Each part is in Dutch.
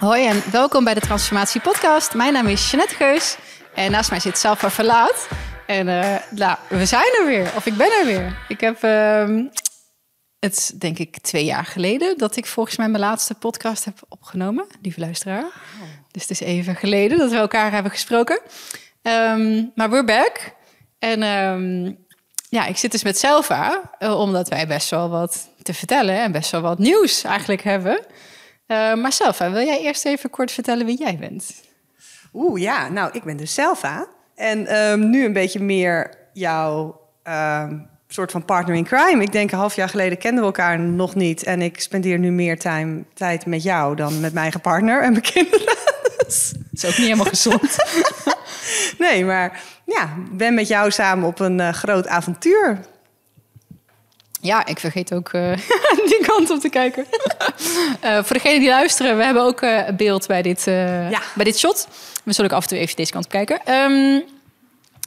Hoi en welkom bij de Transformatie Podcast. Mijn naam is Jeanette Geus en naast mij zit Selva Verlaat. En uh, nou, we zijn er weer, of ik ben er weer. Ik heb uh, het, denk ik, twee jaar geleden dat ik volgens mij mijn laatste podcast heb opgenomen, lieve luisteraar. Dus het is even geleden dat we elkaar hebben gesproken. Um, maar we're back. En um, ja, ik zit dus met Selva, uh, omdat wij best wel wat te vertellen en best wel wat nieuws eigenlijk hebben. Uh, maar Selva, wil jij eerst even kort vertellen wie jij bent? Oeh, ja. Nou, ik ben dus Selva. En um, nu een beetje meer jouw um, soort van partner in crime. Ik denk een half jaar geleden kenden we elkaar nog niet. En ik spendeer nu meer time, tijd met jou dan met mijn eigen partner en mijn kinderen. Dat is ook niet helemaal gezond. nee, maar ja, ben met jou samen op een uh, groot avontuur. Ja, ik vergeet ook uh, die kant op te kijken. uh, voor degenen die luisteren, we hebben ook uh, beeld bij dit, ja. bij dit shot. We zullen ook af en toe even deze kant op kijken. Um,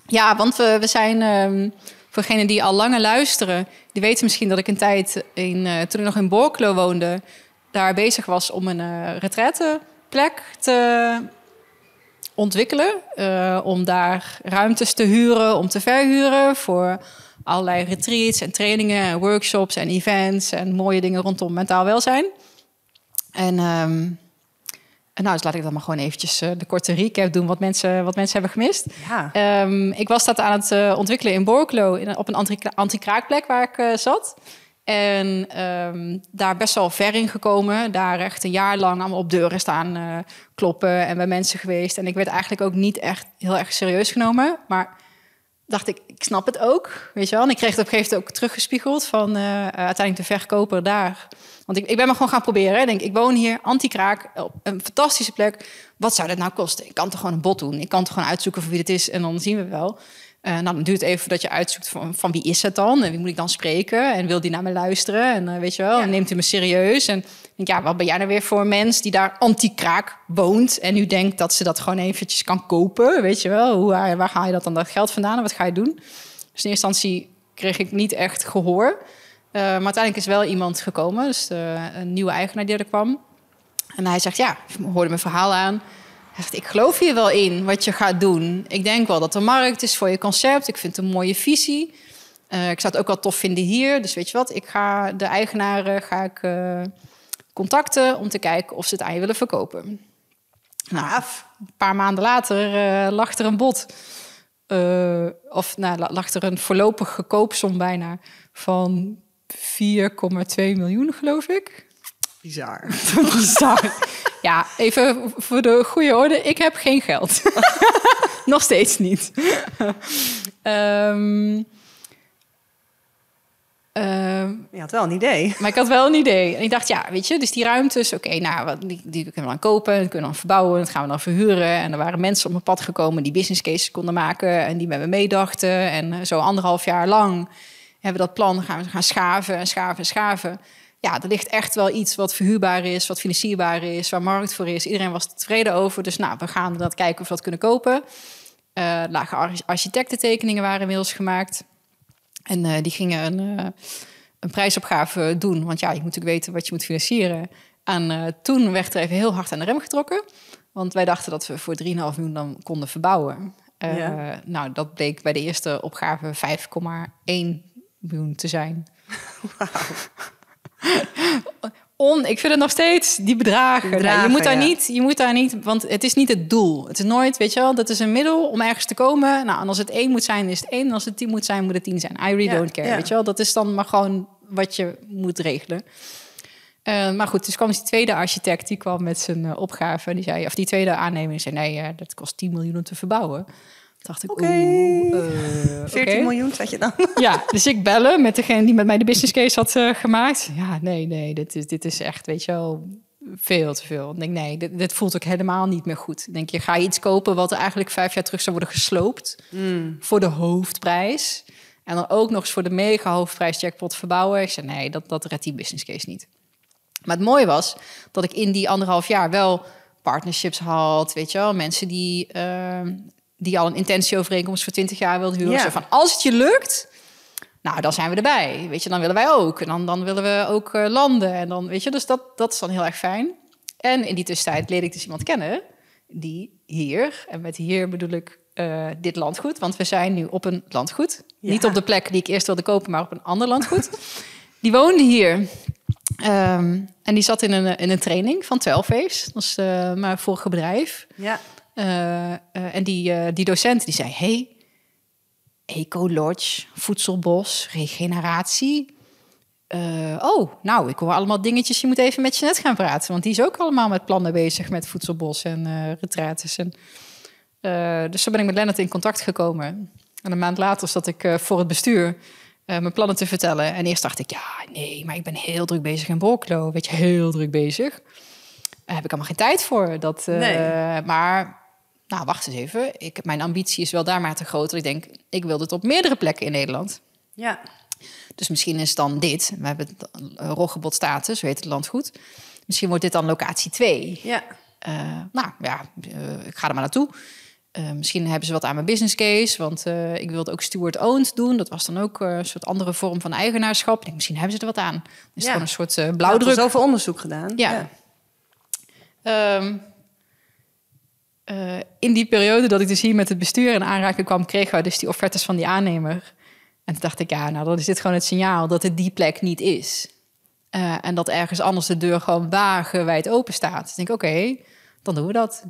ja, want we, we zijn, um, voor degenen die al langer luisteren... die weten misschien dat ik een tijd, in, toen ik nog in Borklo woonde... daar bezig was om een retraiteplek te ontwikkelen. om daar ruimtes te huren, om te verhuren voor allerlei retreats en trainingen en workshops en events en mooie dingen rondom mentaal welzijn. En, um, en nou, dus laat ik dan maar gewoon eventjes uh, de korte recap doen wat mensen, wat mensen hebben gemist. Ja. Um, ik was dat aan het uh, ontwikkelen in Borklo, in, op een anti-kraakplek waar ik uh, zat. En um, daar best wel ver in gekomen. Daar echt een jaar lang allemaal op deuren staan kloppen en bij mensen geweest. En ik werd eigenlijk ook niet echt heel erg serieus genomen. Maar dacht ik, ik snap het ook, weet je wel. En ik kreeg het op een gegeven moment ook teruggespiegeld van uh, uiteindelijk de verkoper daar. Want ik, ik ben maar gewoon gaan proberen. Ik denk, ik woon hier, anti-kraak, op een fantastische plek. Wat zou dat nou kosten? Ik kan toch gewoon een bod doen? Ik kan toch gewoon uitzoeken voor wie het is en dan zien we wel. Uh, nou, dan duurt het even dat je uitzoekt van, van wie is het dan? En wie moet ik dan spreken? En wil die naar me luisteren? En uh, weet je wel, ja. neemt hij me serieus? En denk, ja, wat ben jij nou weer voor een mens die daar anti-kraak woont... en nu denkt dat ze dat gewoon eventjes kan kopen? Weet je wel, Hoe, waar, waar haal je dat dan dat geld vandaan en wat ga je doen? Dus in eerste instantie kreeg ik niet echt gehoor. Uh, maar uiteindelijk is wel iemand gekomen, dus de, een nieuwe eigenaar die er kwam. En hij zegt, ja, hoorde mijn verhaal aan... Ik geloof hier wel in wat je gaat doen. Ik denk wel dat er markt is voor je concept. Ik vind het een mooie visie. Uh, ik zou het ook wel tof vinden hier. Dus weet je wat, ik ga de eigenaren ga ik, uh, contacten om te kijken of ze het aan je willen verkopen. Nou, een paar maanden later uh, lag er een bod. of nou, lag er een voorlopige koopsom bijna van 4,2 miljoen, geloof ik. Bizar. Bizar. Ja, even voor de goede orde. Ik heb geen geld. Nog steeds niet. um, um, je had wel een idee. Maar ik had wel een idee. En ik dacht, ja, weet je, dus die ruimtes, oké, okay, nou, die, die kunnen we dan kopen, die kunnen we dan verbouwen, dat gaan we dan verhuren. En er waren mensen op mijn pad gekomen die business cases konden maken en die met me meedachten. En zo anderhalf jaar lang hebben we dat plan gaan we gaan schaven en schaven en schaven ja, er ligt echt wel iets wat verhuurbaar is, wat financierbaar is, waar markt voor is. Iedereen was tevreden over. Dus nou, we gaan dat kijken of we dat kunnen kopen. Uh, lage architectentekeningen waren inmiddels gemaakt. En uh, die gingen een, uh, een prijsopgave doen. Want ja, je moet natuurlijk weten wat je moet financieren. En toen werd er even heel hard aan de rem getrokken. Want wij dachten dat we voor 3,5 miljoen dan konden verbouwen. Ja. Nou, dat bleek bij de eerste opgave 5,1 miljoen te zijn. Wow. On, ik vind het nog steeds die bedragen. bedragen nee, je, moet daar ja. niet, je moet daar niet, want het is niet het doel. Het is nooit, weet je wel, dat is een middel om ergens te komen. Nou, en als het één moet zijn, is het één. En als het tien moet zijn, moet het tien zijn. I really ja, don't care, ja. weet je wel. Dat is dan maar gewoon wat je moet regelen. Uh, maar goed, dus kwam die tweede architect, die kwam met zijn uh, opgave. En die zei, of die tweede aannemer, die zei, nee, uh, dat kost 10 miljoen om te verbouwen dacht ik, oké. Okay. Uh, 14 okay. miljoen zat je dan? Ja, dus ik bellen met degene die met mij de business case had uh, gemaakt. Ja, nee, nee, dit is, dit is echt, weet je wel, veel te veel. Ik denk, nee, dit, dit, voelt ook helemaal niet meer goed. Ik denk je, ga je iets kopen wat eigenlijk vijf jaar terug zou worden gesloopt mm. voor de hoofdprijs. En dan ook nog eens voor de mega hoofdprijs jackpot verbouwen. Ik zei, nee, dat, dat redt die business case niet. Maar het mooie was dat ik in die anderhalf jaar wel partnerships had, weet je wel, mensen die uh, die al een intentieovereenkomst voor 20 jaar wilde huren. Ja. Zo van, als het je lukt, nou, dan zijn we erbij. Weet je, dan willen wij ook. En dan, dan willen we ook uh, landen. En dan, weet je, dus dat, dat is dan heel erg fijn. En in die tussentijd leerde ik dus iemand kennen die hier, en met hier bedoel ik eh, dit landgoed, want we zijn nu op een landgoed. Ja. Niet op de plek die ik eerst wilde kopen, maar op een ander landgoed. die woonde hier. Ehm, en die zat in een, in een training van 12 Waves. Dat was eh, mijn vorige bedrijf. Ja. Eh, eh, en die, eh, die docent die zei: Hey, Eco-lodge, voedselbos, regeneratie. Oh, nou, ik hoor allemaal dingetjes. Je moet even met Jeanette gaan praten. Want die is ook allemaal met plannen bezig met voedselbos en eh retraites. En, dus zo ben ik met Lennart in contact gekomen. En een maand later zat ik voor het bestuur mijn plannen te vertellen. En eerst dacht ik, ja, nee, maar ik ben heel druk bezig in Borklo. Weet je, heel druk bezig. Daar heb ik allemaal geen tijd voor. Dat, Nee. Maar, nou, wacht eens even. Ik, mijn ambitie is wel daar maar te groot. dat Ik denk, ik wil dit op meerdere plekken in Nederland. Ja. Dus misschien is dan dit, we hebben het uh, Roggebod status, zo heet het landgoed. Misschien wordt dit dan locatie 2. Ja. nou ja, eh, ik ga er maar naartoe. Eh, misschien hebben ze wat aan mijn business case, want eh, ik wilde ook steward owned doen. Dat was dan ook eh, een soort andere vorm van eigenaarschap. Ik denk, misschien hebben ze er wat aan. Dus is Ja. gewoon een soort uh, Er blauwdruk. zoveel onderzoek gedaan. Ja. Ehm, eh, in die periode dat ik dus hier met het bestuur in aanraking kwam, kregen we dus die offertes van die aannemer. En toen dacht ik, ja, nou, dan is dit gewoon het signaal dat het die plek niet is. Eh, en dat ergens anders de deur gewoon wagenwijd open staat. Dus ik denk, oké, dan doen we dat.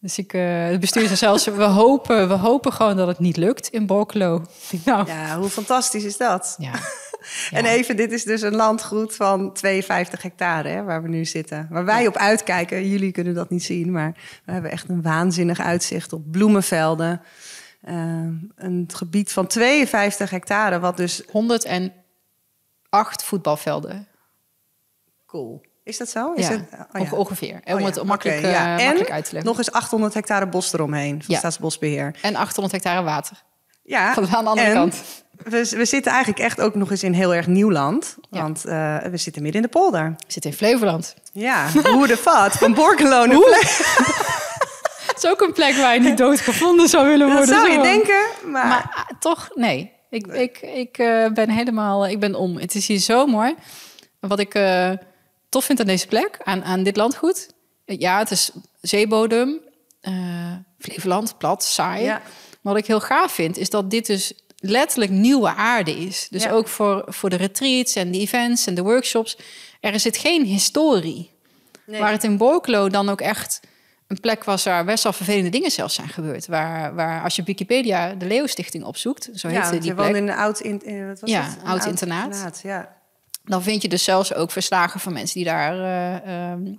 Dus ik, eh, het bestuur zei zelfs, we hopen, we hopen gewoon dat het niet lukt in Borkelo. Ik Nou, ja. Ja, hoe fantastisch is dat? ja. En even, dit is dus een landgoed van 52 hectare hè, waar we nu zitten. Waar wij op uitkijken. Jullie kunnen dat niet zien, maar we hebben echt een waanzinnig uitzicht op bloemenvelden. Eh, een gebied van 52 hectare, wat dus 108 voetbalvelden. cool. Is dat zo? Is ja, het, oh, onge- ongeveer. Om Oh, het ja. makkelijk, ja. eh, makkelijk uit te leggen. Nog eens 800 hectare bos eromheen van Ja. Staatsbosbeheer. En 800 hectare water. Ja, Van aan de andere en kant. We, we zitten eigenlijk echt ook nog eens in heel erg nieuw land. Ja. Want eh, we zitten midden in de polder. Ik zit in Flevoland. Ja, hoe de vat van Borkelo naar Fle- Het is ook een plek waar je niet doodgevonden zou willen Dat worden. zou je zo. denken, maar... Maar ah, toch, nee. Ik, ik, ik eh, ben helemaal, ik ben om. Het is hier zo mooi. Wat ik eh, tof vind aan deze plek, aan, aan dit landgoed. Ja, het is zeebodem, Flevoland, plat, saai. Ja. Maar wat ik heel gaaf vind, is dat dit dus letterlijk nieuwe aarde is. Dus Ja. ook voor, voor de retreats en de events en de workshops. Er zit geen historie. Nee. Waar het in Borkelo dan ook echt een plek was waar best wel vervelende dingen zelfs zijn gebeurd. Waar, waar als je Wikipedia de Leeuwstichting opzoekt, zo heet ja, die plek, woont in een oud, in, eh, wat was Ja, het? Een oud internaat. Ja. dan vind je dus zelfs ook verslagen van mensen die daar uh,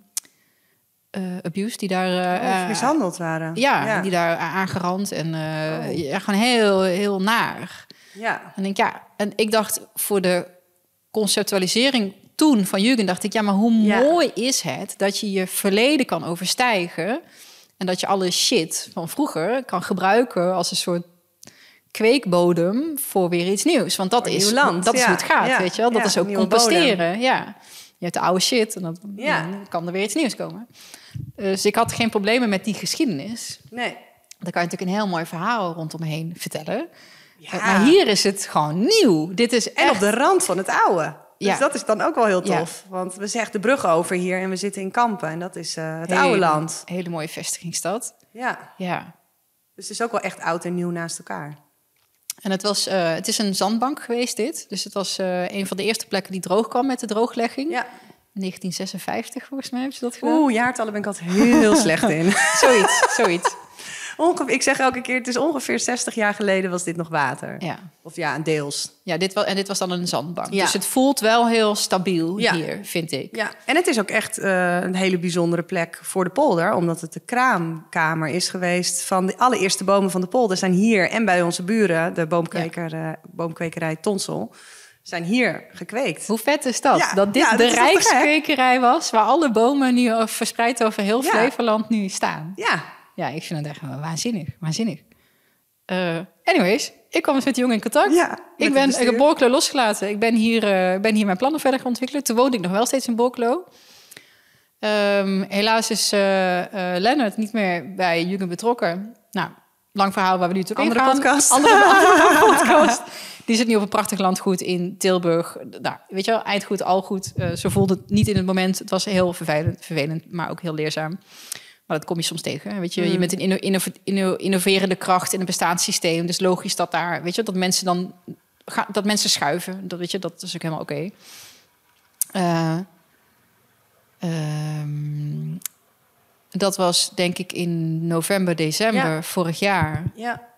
abused, die daar uh, mishandeld waren. Ja, ja, die daar aangerand en uh, oh. ja, gewoon heel, heel naar. Ja. En denk ja, en ik dacht voor de conceptualisering toen van Jugend dacht ik, ja, maar hoe ja. mooi is het dat je je verleden kan overstijgen en dat je alle shit van vroeger kan gebruiken als een soort kweekbodem voor weer iets nieuws. Want dat, is, land. dat is hoe het gaat, ja. weet je wel? Dat is ook composteren, ja. Je hebt de oude shit en dan, dan kan er weer iets nieuws komen. Dus ik had geen problemen met die geschiedenis. Nee. Daar kan je natuurlijk een heel mooi verhaal rondomheen vertellen. Ja. Maar hier is het gewoon nieuw. Dit is en echt... op de rand van het oude. Dus ja. dat is dan ook wel heel tof. Ja. Want we zeggen de brug over hier en we zitten in Kampen. En dat is uh, het hele, oude land. Hele mooie vestigingsstad. Ja. ja. Dus het is ook wel echt oud en nieuw naast elkaar. En het, was, uh, het is een zandbank geweest dit. Dus het was uh, een van de eerste plekken die droog kwam met de drooglegging. Ja. 1956 volgens mij hebben ze dat gedaan. Oeh, jaartallen ben ik altijd heel slecht in. zoiets, zoiets. Ongeveer, ik zeg elke keer, het is ongeveer 60 jaar geleden was dit nog water. Ja. Of ja, deels. Ja, dit was, en dit was dan een zandbank. Ja. Dus het voelt wel heel stabiel ja. hier, vind ik. Ja, en het is ook echt uh, een hele bijzondere plek voor de polder. Omdat het de kraamkamer is geweest van de allereerste bomen van de polder. Zijn hier en bij onze buren, de boomkweker, ja. uh, boomkwekerij Tonsel zijn hier gekweekt. Hoe vet is dat? Ja, dat dit ja, de rijkskwekerij was... waar alle bomen nu verspreid over heel Flevoland nu staan. Ja. Ja, ik vind het echt waanzinnig. Waanzinnig. Uh, anyways, ik kwam dus met die jongen in contact. Ja, ik ben heb Borklo losgelaten. Ik ben hier, uh, ben hier mijn plannen verder gaan ontwikkelen. Toen woonde ik nog wel steeds in Borklo. Um, helaas is uh, Lennart niet meer bij Jugend betrokken. Nou, lang verhaal waar we nu natuurlijk andere podcast. Andere, andere podcast. Die zit nu op een prachtig landgoed in Tilburg. Nou, weet je wel, eindgoed, al goed. Uh, ze voelde het niet in het moment. Het was heel vervelend, vervelend, maar ook heel leerzaam. Maar dat kom je soms tegen. Weet je, je bent een inno innoverende kracht in een bestaanssysteem. Dus logisch dat daar, weet je, dat mensen dan dat mensen schuiven. Dat weet je, dat is ook helemaal oké. Eh, ehm, dat was denk ik in november, december vorig jaar. Ja.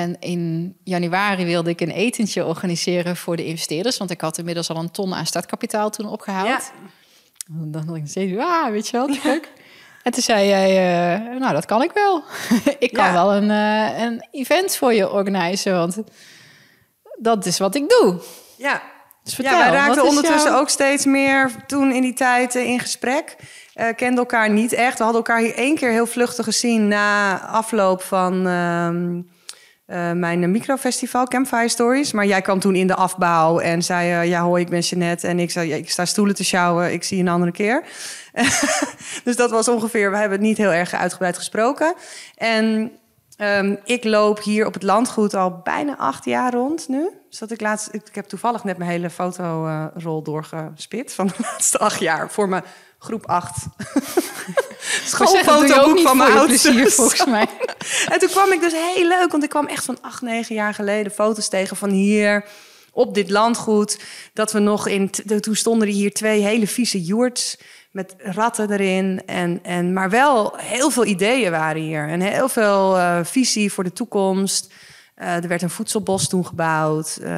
En in januari wilde ik een etentje organiseren voor de investeerders. Want ik had inmiddels al een ton aan startkapitaal toen opgehaald. Ja. Dan dacht ik steeds, ah, weet je wel, leuk. En toen zei jij, uh, nou, dat kan ik wel. ik kan wel een, uh, een event voor je organiseren. Want dat is wat ik doe. Ja, dus vertel, ja, wij raakten ondertussen ook steeds meer toen in die tijd in gesprek. Kenden elkaar niet echt. We hadden elkaar hier één keer heel vluchtig gezien na afloop van uh, mijn microfestival, Campfire Stories. Maar jij kwam toen in de afbouw en zei: uh, Ja, hoi, ik ben Jeanette. En ik zei: Ik sta stoelen te sjouwen, ik zie je een andere keer. dus dat was ongeveer, we hebben het niet heel erg uitgebreid gesproken. En um, ik loop hier op het landgoed al bijna acht jaar rond nu. Dus dat ik laatst, ik, heb toevallig net mijn hele fotorol doorgespit van de laatste acht jaar voor mijn groep 8. Schoolfotoboek van mijn ouders. volgens mij. en toen kwam ik dus heel leuk, want ik kwam echt van 8, 9 jaar geleden foto's tegen van hier op dit landgoed. Dat we nog in. Toen stonden er hier twee hele vieze joerts met ratten erin. En, en, maar wel heel veel ideeën waren hier. En heel veel uh, visie voor de toekomst. Uh, er werd een voedselbos toen gebouwd. Uh,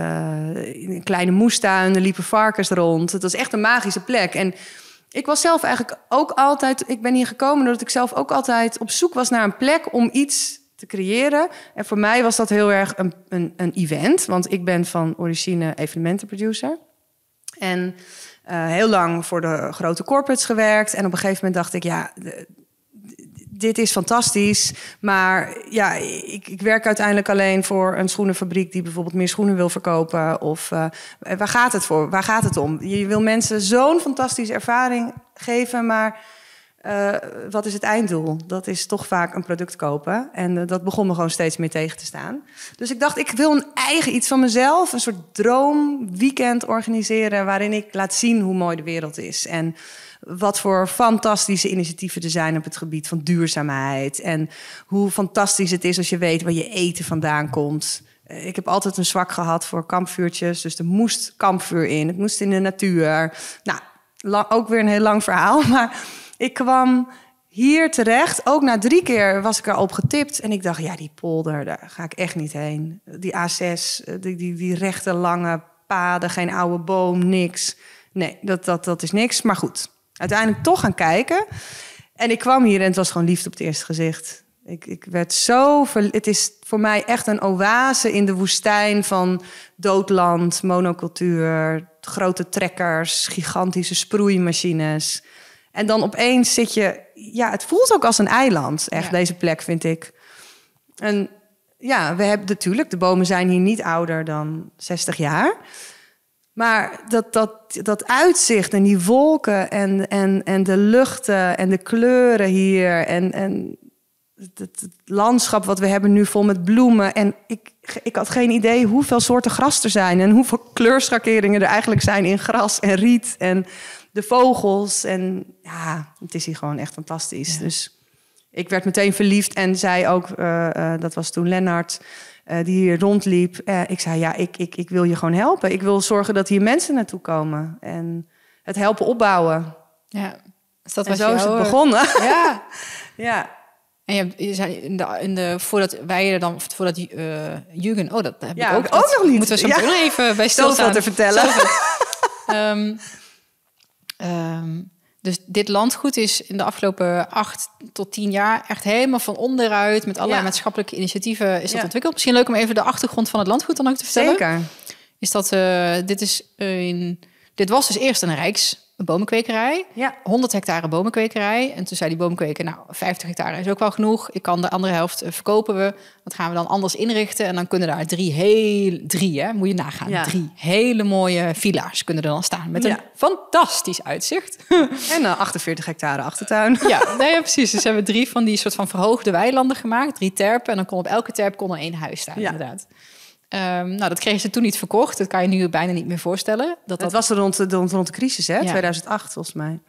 in een kleine moestuin, er liepen varkens rond. Het was echt een magische plek. En ik was zelf eigenlijk ook altijd. Ik ben hier gekomen doordat ik zelf ook altijd op zoek was naar een plek om iets te creëren. En voor mij was dat heel erg een, een, een event, want ik ben van origine evenementenproducer. En uh, heel lang voor de grote corporates gewerkt. En op een gegeven moment dacht ik, ja, dit is fantastisch. Maar ja, ik, ik, werk uiteindelijk alleen voor een schoenenfabriek die bijvoorbeeld meer schoenen wil verkopen. Of uh, waar gaat het voor? Waar gaat het om? Je wil mensen zo'n fantastische ervaring geven, maar uh, wat is het einddoel? Dat is toch vaak een product kopen. En uh, dat begon me gewoon steeds meer tegen te staan. Dus ik dacht, ik wil een eigen iets van mezelf. Een soort droomweekend organiseren waarin ik laat zien hoe mooi de wereld is. En wat voor fantastische initiatieven er zijn op het gebied van duurzaamheid. En hoe fantastisch het is als je weet waar je eten vandaan komt. Eh, ik heb altijd een zwak gehad voor kampvuurtjes. Dus er moest kampvuur in. Het moest in de natuur. Nou, ook weer een heel lang verhaal. Maar ik kwam hier terecht. Ook na drie keer was ik erop getipt. En ik dacht, ja, die polder, daar ga ik echt niet heen. Die A6, eh, die, die, die rechte lange paden, geen oude boom, niks. Nee, dat, dat, dat is niks. Maar goed, uiteindelijk toch gaan kijken. En ik kwam hier en het was gewoon liefde op het eerste gezicht. Ik, ik werd zo. Het is voor mij echt een oase in de woestijn van doodland, monocultuur, grote trekkers, gigantische sproeimachines. En dan opeens zit je. Ja, het voelt ook als een eiland, echt, deze plek, vind ik. En ja, we hebben natuurlijk, de bomen zijn hier niet ouder dan 60 jaar. Maar dat, dat, dat uitzicht en die wolken en, en, en de luchten en de kleuren hier en, en het, het, landschap wat we hebben nu vol met bloemen. En ik, ik had geen idee hoeveel soorten gras er zijn en hoeveel kleurschakeringen er eigenlijk zijn in gras en riet en de vogels. En ja, het is hier gewoon echt fantastisch. Dus ik werd meteen verliefd en zei ook, uh, uh, dat was toen Lennart uh, die hier rondliep. Ik zei, ja, ik, ik, ik wil je gewoon helpen. Ik wil zorgen dat hier mensen naartoe komen. En het helpen opbouwen. Ja, dus dat was zo is het begonnen. Ja. ja. En je, je zei in de, in de, voordat wij er dan, voordat uh, Jürgen, oh, dat heb ja, ik ook, ook nog niet. Moeten we zo ja. even bij stilstaan. te vertellen. um, um, dus dit landgoed is in de afgelopen acht tot tien jaar echt helemaal van onderuit met allerlei maatschappelijke initiatieven is dat ontwikkeld. Misschien leuk om even de achtergrond van het landgoed dan ook te vertellen. Zeker. Is dat uh, dit is een, dit was dus eerst een rijks een bomenkwekerij. Ja. 100 hectare bomenkwekerij. En toen zei die bomenkweker, nou, 50 hectare is ook wel genoeg. Ik kan de andere helft eh, verkopen we. Dat gaan we dan anders inrichten. En dan kunnen daar drie heel... Drie, hè? Moet je nagaan. Ja. Drie hele mooie villa's kunnen er dan staan. Met een fantastisch uitzicht. En dan 48 hectare achtertuin. Ja, nee, ja, precies. Dus hebben drie van die soort van verhoogde weilanden gemaakt. Drie terpen. En dan kon op elke terp kon er één huis staan, inderdaad. Ehm, nou, dat kregen ze toen niet verkocht. Dat kan je nu bijna niet meer voorstellen. Dat Dat dat... was er rond, de- rond de crisis, hè? Ja. 2008 volgens mij.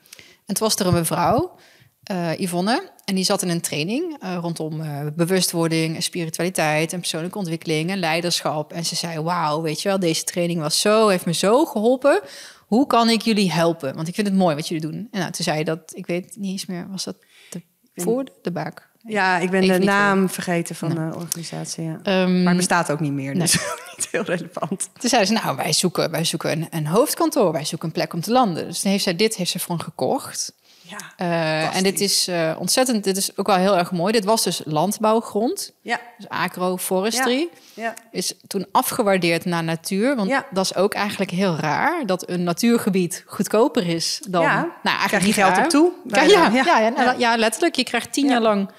En toen was er een mevrouw, eh, Yvonne, en die zat in een training eh, rondom eh, bewustwording en spiritualiteit en persoonlijke ontwikkeling en leiderschap. En ze zei: Wauw, weet je wel, deze training was zo, heeft me zo geholpen. Hoe kan ik jullie helpen? Want ik vind het mooi wat jullie doen. En nou, toen zei dat, ik weet niet eens meer, was dat de voor de baak? Ja, ik ben Even de naam vergeten van de organisatie. Ja. Ehm, Maar het bestaat ook niet meer, nee. dus niet heel relevant. Toen zei ze, nou, wij zoeken, wij zoeken een, een hoofdkantoor, wij zoeken een plek om te landen. Dus toen heeft zij dit heeft ze voor gekocht. Ja. Eh, en dit is eh, ontzettend, dit is ook wel heel erg mooi. Dit was dus landbouwgrond, Ja. dus agroforestry. Ja. Is toen afgewaardeerd naar natuur. Want Ja. dat is ook eigenlijk heel raar dat een natuurgebied goedkoper is dan. Ja. Nou, eigenlijk Krijg je geld op toe? Ja, Bij ja, ja. ja. Ja, nou, ja, letterlijk. Je krijgt tien Ja. jaar lang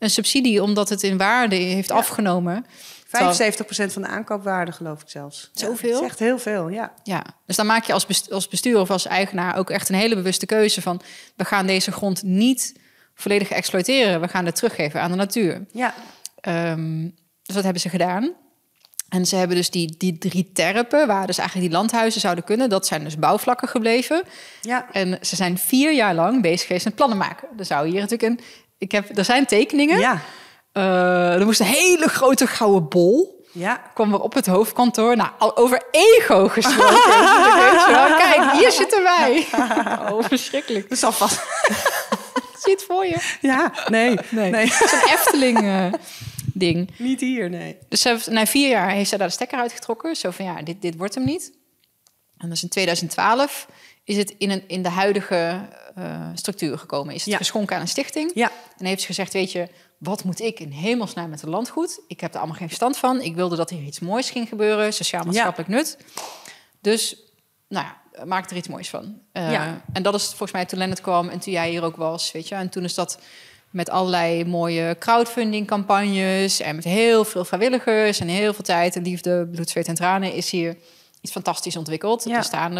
een subsidie omdat het in waarde heeft Ja. afgenomen. 75% van de aankoopwaarde, geloof ik zelfs. Ja, Zoveel? dat is echt heel veel, ja. Ja, dus dan maak je als bestuur of als eigenaar ook echt een hele bewuste keuze van we gaan deze grond niet volledig exploiteren, we gaan het teruggeven aan de natuur. Ja, Ehm, dus dat hebben ze gedaan. En ze hebben dus die, die drie terpen, waar dus eigenlijk die landhuizen zouden kunnen, dat zijn dus bouwvlakken gebleven. ja. En ze zijn vier jaar lang bezig geweest met plannen maken. Er zou hier natuurlijk een. Ik heb, er zijn tekeningen. Ja, Eh, er moest een hele grote gouden bol ja. kwam er op het hoofdkantoor. Nou, al over ego gesproken. Wel. Kijk, hier zitten wij. Oh, verschrikkelijk. Dat is alvast... Zie het voor je? Ja, nee, nee. Nee. Het is een Efteling-ding. Niet hier, nee. dus ze heeft- na vier jaar heeft ze daar de stekker uitgetrokken. Zo van, ja, dit, dit wordt hem niet. En dus in 2012 is het in, een, in de huidige eh, structuur gekomen. Is het Ja. geschonken aan een stichting. Ja, En heeft ze gezegd, weet je, wat moet ik in hemelsnaam met het landgoed? Ik heb er allemaal geen verstand van. Ik wilde dat hier iets moois ging gebeuren, sociaal-maatschappelijk nut. Dus, nou ja, maak er iets moois van. Eh, Ja. En dat is volgens mij toen Lennart kwam en toen jij hier ook was, weet je. En toen is dat met allerlei mooie crowdfunding campagnes en met heel veel vrijwilligers en heel veel tijd en liefde, bloed, zweet en tranen is hier iets fantastisch ontwikkeld. Ja. Er staan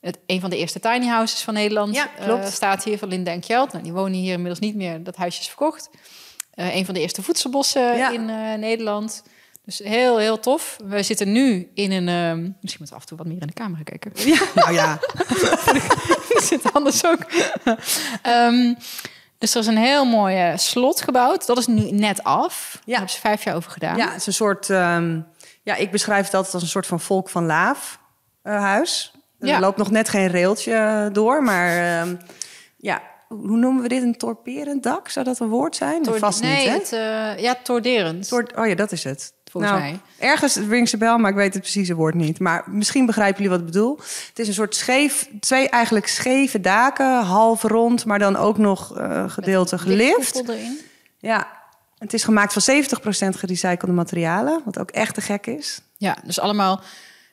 het, een van de eerste tiny houses van Nederland Ja, eh, klopt. staat hier van Linda en Kjeld. Nou, die wonen hier inmiddels niet meer. Dat huisje is verkocht. Eh een van de eerste voedselbossen Ja. in eh, Nederland. Dus heel, heel tof. We zitten nu in een... ehm, misschien moeten we af en toe wat meer in de camera kijken. ja. nou ja. Dat zit anders ook. Ehm, dus er is een heel mooi eh, slot gebouwd. Dat is nu net af. Daar hebben ze vijf jaar over gedaan. Ja, het is een soort... ehm, ja, ik beschrijf het altijd als een soort van volk van laaf huis. Er Ja. loopt nog net geen railtje eh, door, maar... ehm, ja, hoe noemen we dit? Een torperend dak? Zou dat een woord zijn? Toor- Vast nee, niet, hè? het, eh, ja, torderend. Soort, oh ja, dat is het. Volgens Nou, mij. Ergens rings de bel, maar ik weet het precieze woord niet. Maar misschien begrijpen jullie wat ik bedoel. Het is een soort scheef, twee eigenlijk scheve daken, half rond, maar dan ook nog eh gedeelte gelift. Erin. Ja, het is gemaakt van 70% gerecyclede materialen, wat ook echt te gek is. Ja, dus allemaal.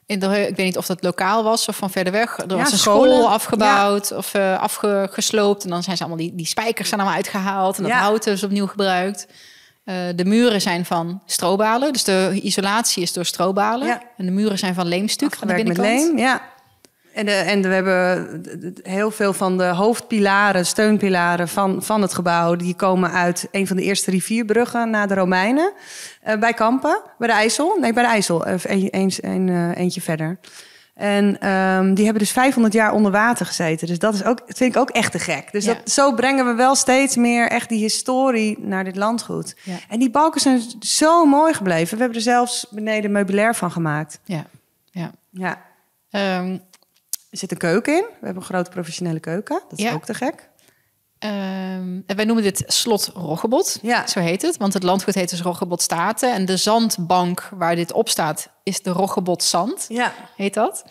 In de, ik weet niet of dat lokaal was of van verder weg. Er Ja, was een scholen. school afgebouwd of uh, afgesloopt. En dan zijn ze allemaal die, die spijkers zijn allemaal uitgehaald. En dat Ja. hout is opnieuw gebruikt. Uh, de muren zijn van strobalen. Dus de isolatie is door strobalen. En de muren zijn van leemstuk aan de binnenkant. met leem, ja. En, en we hebben heel veel van de hoofdpilaren, steunpilaren van, van het gebouw... die komen uit een van de eerste rivierbruggen na de Romeinen. eh, bij Kampen, bij de IJssel. Nee, bij de IJssel, een, een, eh, eentje verder. En ehm, die hebben dus 500 jaar onder water gezeten. Dus dat is ook, dat vind ik ook echt te gek. Dus Ja. dat, zo brengen we wel steeds meer echt die historie naar dit landgoed. Ja. En die balken zijn zo mooi gebleven. We hebben er zelfs beneden meubilair van gemaakt. Ja, ja. Ja, Ehm, er zit een keuken in. We hebben een grote professionele keuken. Dat is Ja. ook te gek. Ehm, en wij noemen dit slot Roggebot. Ja. Zo heet het. Want het landgoed heet dus Roggebot Staten. En de zandbank waar dit op staat is de Roggebot Zand. Ja. Heet dat.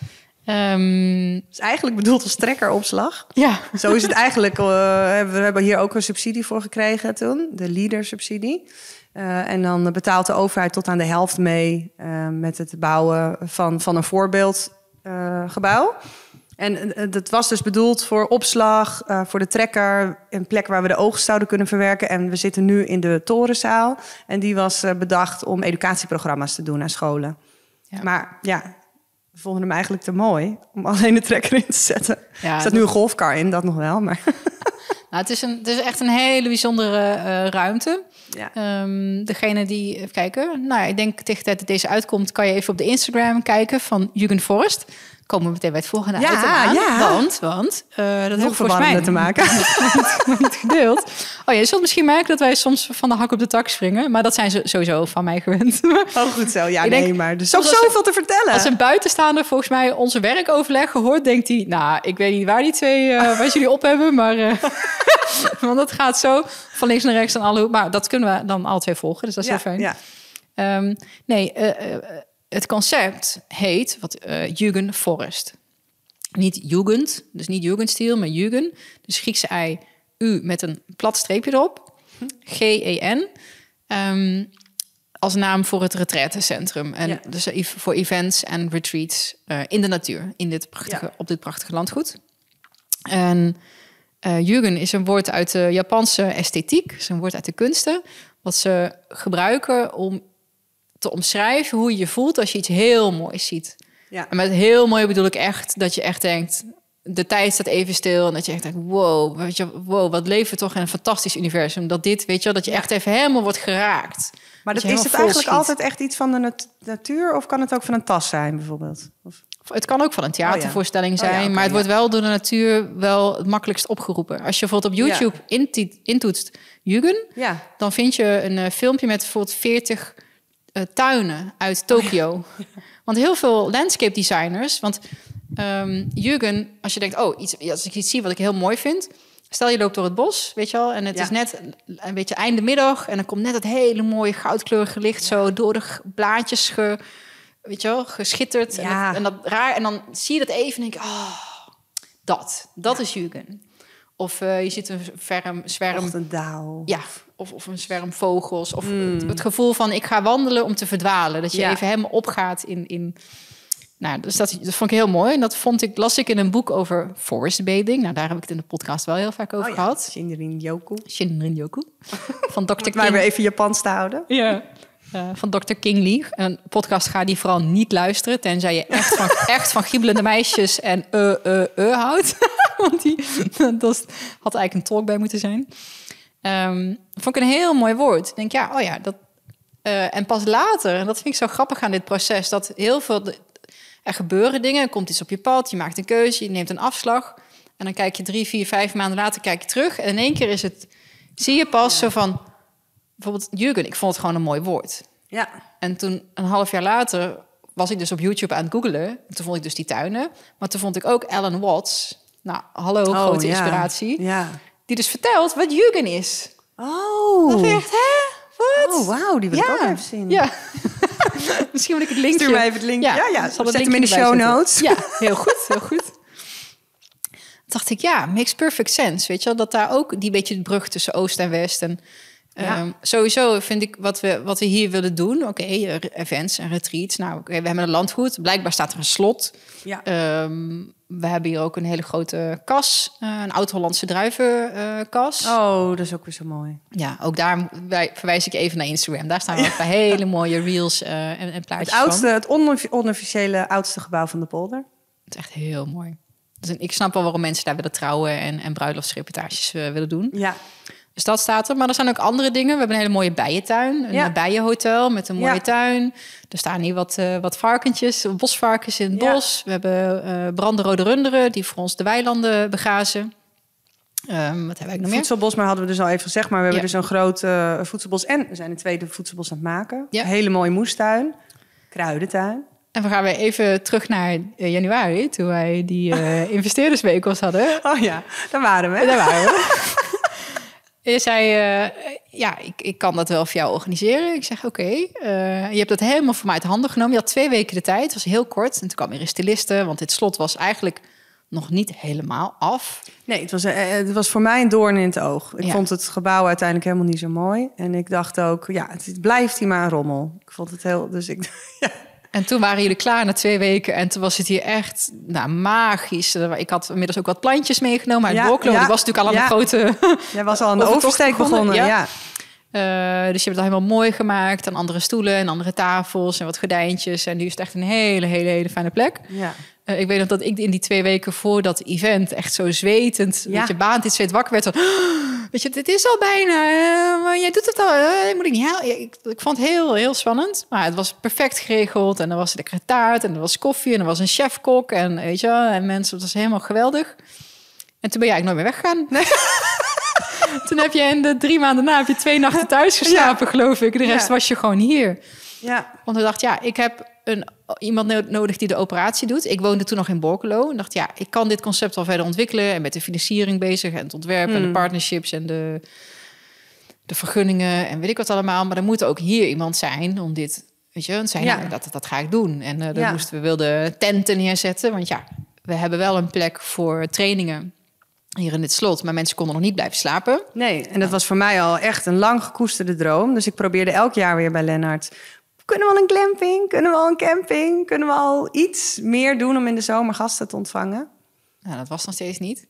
Ehm, Het is eigenlijk bedoeld als trekkeropslag. ja. Zo is het eigenlijk. eh, we hebben hier ook een subsidie voor gekregen toen. De leader-subsidie. Eh, en dan betaalt de overheid tot aan de helft mee... eh, met het bouwen van, van een voorbeeldgebouw. En eh, dat was dus bedoeld voor opslag, eh, voor de trekker... een plek waar we de oogst zouden kunnen verwerken. En we zitten nu in de torenzaal. En die was eh, bedacht om educatieprogramma's te doen aan scholen. Ja. Maar ja, we vonden hem eigenlijk te mooi om alleen de trekker in te zetten. Ja, er staat nu een golfkar in, dat nog wel. Maar Nou, het, is een, het is echt een hele bijzondere eh, ruimte. Ja. Ehm, degene die, even kijken, nou, ik denk tegen dat deze uitkomt, kan je even op de Instagram kijken van Jugend Forest. Komen we meteen bij het volgende Ja, item aan. ja. Want, want uh, dat ik volgens mij te maken. niet gedeeld. Oh, je zult misschien merken dat wij soms van de hak op de tak springen, maar dat zijn ze sowieso van mij gewend. Oh, goed zo. Ja, Ik nee, denk, maar er is ook soms als- zoveel te vertellen. Als een buitenstaander volgens mij onze werkoverleg gehoord, denkt hij, nou, ik weet niet waar die twee, eh waar jullie op hebben, maar eh, want dat gaat zo van links naar rechts en alle, maar dat kunnen we dan alle twee volgen, dus dat is ja, heel fijn. Ja. Ehm, nee, eh, eh, het concept heet wat uh, Jugend Forest. Niet Jugend, dus niet Jugendstil, maar Jugend. Dus Griekse ei, U met een plat streepje erop. G-E-N. Ehm, als naam voor het retraitecentrum. En Ja. dus ev- voor events en retreats eh, in de natuur. In dit prachtige, Ja. Op dit prachtige landgoed. En eh Jugend is een woord uit de Japanse esthetiek. is een woord uit de kunsten. Wat ze gebruiken om te omschrijven hoe je je voelt als je iets heel moois ziet. Ja. En met heel mooi bedoel ik echt dat je echt denkt... de tijd staat even stil en dat je echt denkt... wow, weet je, wow wat leven we toch in een fantastisch universum. Dat dit, weet je wel, dat je echt even helemaal wordt geraakt. Maar Dat is het eigenlijk altijd echt iets van de nat- natuur? Of kan het ook van een tas zijn, bijvoorbeeld? Of... Het kan ook van een theatervoorstelling Oh ja. zijn, Oh ja, oké, maar het ja. wordt wel door de natuur wel het makkelijkst opgeroepen. Als je bijvoorbeeld op YouTube intoetst Jugend, Ja. dan vind je een eh, filmpje met bijvoorbeeld 40 eh, tuinen uit Tokio. Want heel veel landscape designers, want ehm Jurgen, als je denkt, oh, iets, als ik iets zie wat ik heel mooi vind, stel je loopt door het bos, weet je wel, en het Ja. is net een beetje einde middag en dan komt net het hele mooie goudkleurige licht zo door de blaadjes ge, weet je wel, geschitterd en, dat, en dat raar en dan zie je dat even en denk je, oh, dat, dat is Jurgen. Of eh, je ziet een zwerm, zwerm Ochtenddauw. ja, of, of een zwerm vogels. Of het, het gevoel van ik ga wandelen om te verdwalen. Dat je Ja. even helemaal opgaat in... in nou, dus dat, dat vond ik heel mooi. En dat vond ik, las ik in een boek over forest bathing. Nou, daar heb ik het in de podcast wel heel vaak over Oh ja, gehad. Shinrin Yoku. Shinrin-yoku. Van Dr. Het maar weer King. even Japans te houden. Ja. Eh, van Dr. King Lee. Een podcast ga die vooral niet luisteren. Tenzij je echt van, echt van giebelende meisjes en eh eh eh houdt. Want die, dat had eigenlijk een talk bij moeten zijn. Ehm, vond ik een heel mooi woord. Ik denk, ja, oh ja, dat... eh, en pas later, en dat vind ik zo grappig aan dit proces... dat heel veel... de- er gebeuren dingen, er komt iets op je pad... je maakt een keuze, je neemt een afslag... en dan kijk je drie, vier, vijf maanden later kijk je terug... en in één keer is het... zie je pas zo van... bijvoorbeeld Jurgen, ik vond het gewoon een mooi woord. Ja. En toen, een half jaar later, was ik dus op YouTube aan het googelen. En toen vond ik dus die tuinen. Maar toen vond ik ook Alan Watts. Nou, hallo, grote Oh, ja. inspiratie. Ja. Die dus vertelt wat Jurgen is. Oh. Dat vind ik echt, hè? Wat? Oh, wauw, die wil ik ja. ook even zien. Ja. Misschien moet ik het linkje... Stuur mij even het linkje. Ja, ja, ik zal zet hem in de show notes. Ja, heel goed, heel goed. Dacht ik, ja, makes perfect sense. Weet je wel, dat daar ook die beetje de brug tussen Oost en West... En, Ja. ehm, sowieso vind ik wat we, wat we hier willen doen... Oké, eh, events en retreats. Nou, we hebben een landgoed. Blijkbaar staat er een slot. Ja. Ehm, we hebben hier ook een hele grote kas. eh, een oud-Hollandse druivenkas. Oh, dat is ook weer zo mooi. Ja, ook daar wij- verwijs ik even naar Instagram. Daar staan ook hele mooie reels eh, en, en plaatjes Het oudste, van. het onoffi- onofficiële oudste gebouw van de polder. Het is echt heel mooi. Dus ik snap wel waarom mensen daar willen trouwen en, en bruiloftsreportages eh, willen doen. Ja. Dus dat staat er. Maar er zijn ook andere dingen. We hebben een hele mooie bijentuin. Een Ja. eh, bijenhotel met een mooie Ja. tuin. Er staan hier wat, eh, wat varkentjes, bosvarkens in het Ja. bos. We hebben brandenrode runderen die voor ons de weilanden begrazen. Ehm, wat hebben we nog meer? Voedselbos, maar hadden we dus al even gezegd. Maar we hebben dus een groot voedselbos. En we zijn een tweede voedselbos aan het maken. Ja. Een hele mooie moestuin. Kruidentuin. En we gaan weer even terug naar januari, toen wij die investeerdersweek hadden. Oh ja, daar waren we. Daar waren we. Je zei, eh, ja, ik, ik kan dat wel voor jou organiseren. Ik zeg, oké. Eh, je hebt dat helemaal voor mij uit handen genomen. Je had twee weken de tijd, het was heel kort. En toen kwam weer een styliste, want dit slot was eigenlijk nog niet helemaal af. Nee, het was, eh, het was voor mij een doorn in het oog. Ik Ja. vond het gebouw uiteindelijk helemaal niet zo mooi. En ik dacht ook, ja, het blijft hier maar een rommel. Ik vond het heel... Dus ik... Ja. En toen waren jullie klaar na twee weken. En toen was het hier echt nou, magisch. Ik had inmiddels ook wat plantjes meegenomen uit Ja, Borklo. ja, Die was natuurlijk al aan ja. een grote Jij was al aan de oversteek begonnen. begonnen, Ja. Eh, dus je hebt het helemaal mooi gemaakt. En andere stoelen en andere tafels en wat gordijntjes. En nu is het echt een hele, hele, hele fijne plek. Ja. Eh, ik weet nog dat ik in die twee weken voor dat event echt zo zwetend, Ja. weet je, baan dit zweet wakker werd. Weet je, dit is al bijna, eh, jij doet het al, eh, moet ik niet ik, ik vond het heel, heel spannend. Maar het was perfect geregeld en er was lekkere taart en er was koffie en er was een chefkok en weet je, en mensen, het was helemaal geweldig. En toen ben jij eigenlijk nooit meer weggegaan. toen heb je in de drie maanden na heb je twee nachten thuis geslapen, geloof ik. De rest Ja. was je gewoon hier. Ja, Want ik dacht, ja, ik heb een, iemand no- nodig die de operatie doet. Ik woonde toen nog in Borkelo. En dacht, ja, ik kan dit concept wel verder ontwikkelen. En met de financiering bezig en het ontwerp en de partnerships en de, de vergunningen en weet ik wat allemaal. Maar er moet ook hier iemand zijn om dit, weet je, en zei, Ja. nou, dat, dat ga ik doen. En eh dan Ja. moesten we wilden tenten neerzetten. Want ja, we hebben wel een plek voor trainingen hier in dit slot. Maar mensen konden nog niet blijven slapen. nee. En dat was voor mij al echt een lang gekoesterde droom. Dus ik probeerde elk jaar weer bij Lennart... Kunnen we al een glamping? Kunnen we al een camping? Kunnen we al iets meer doen om in de zomer gasten te ontvangen? Nou, dat was nog steeds niet.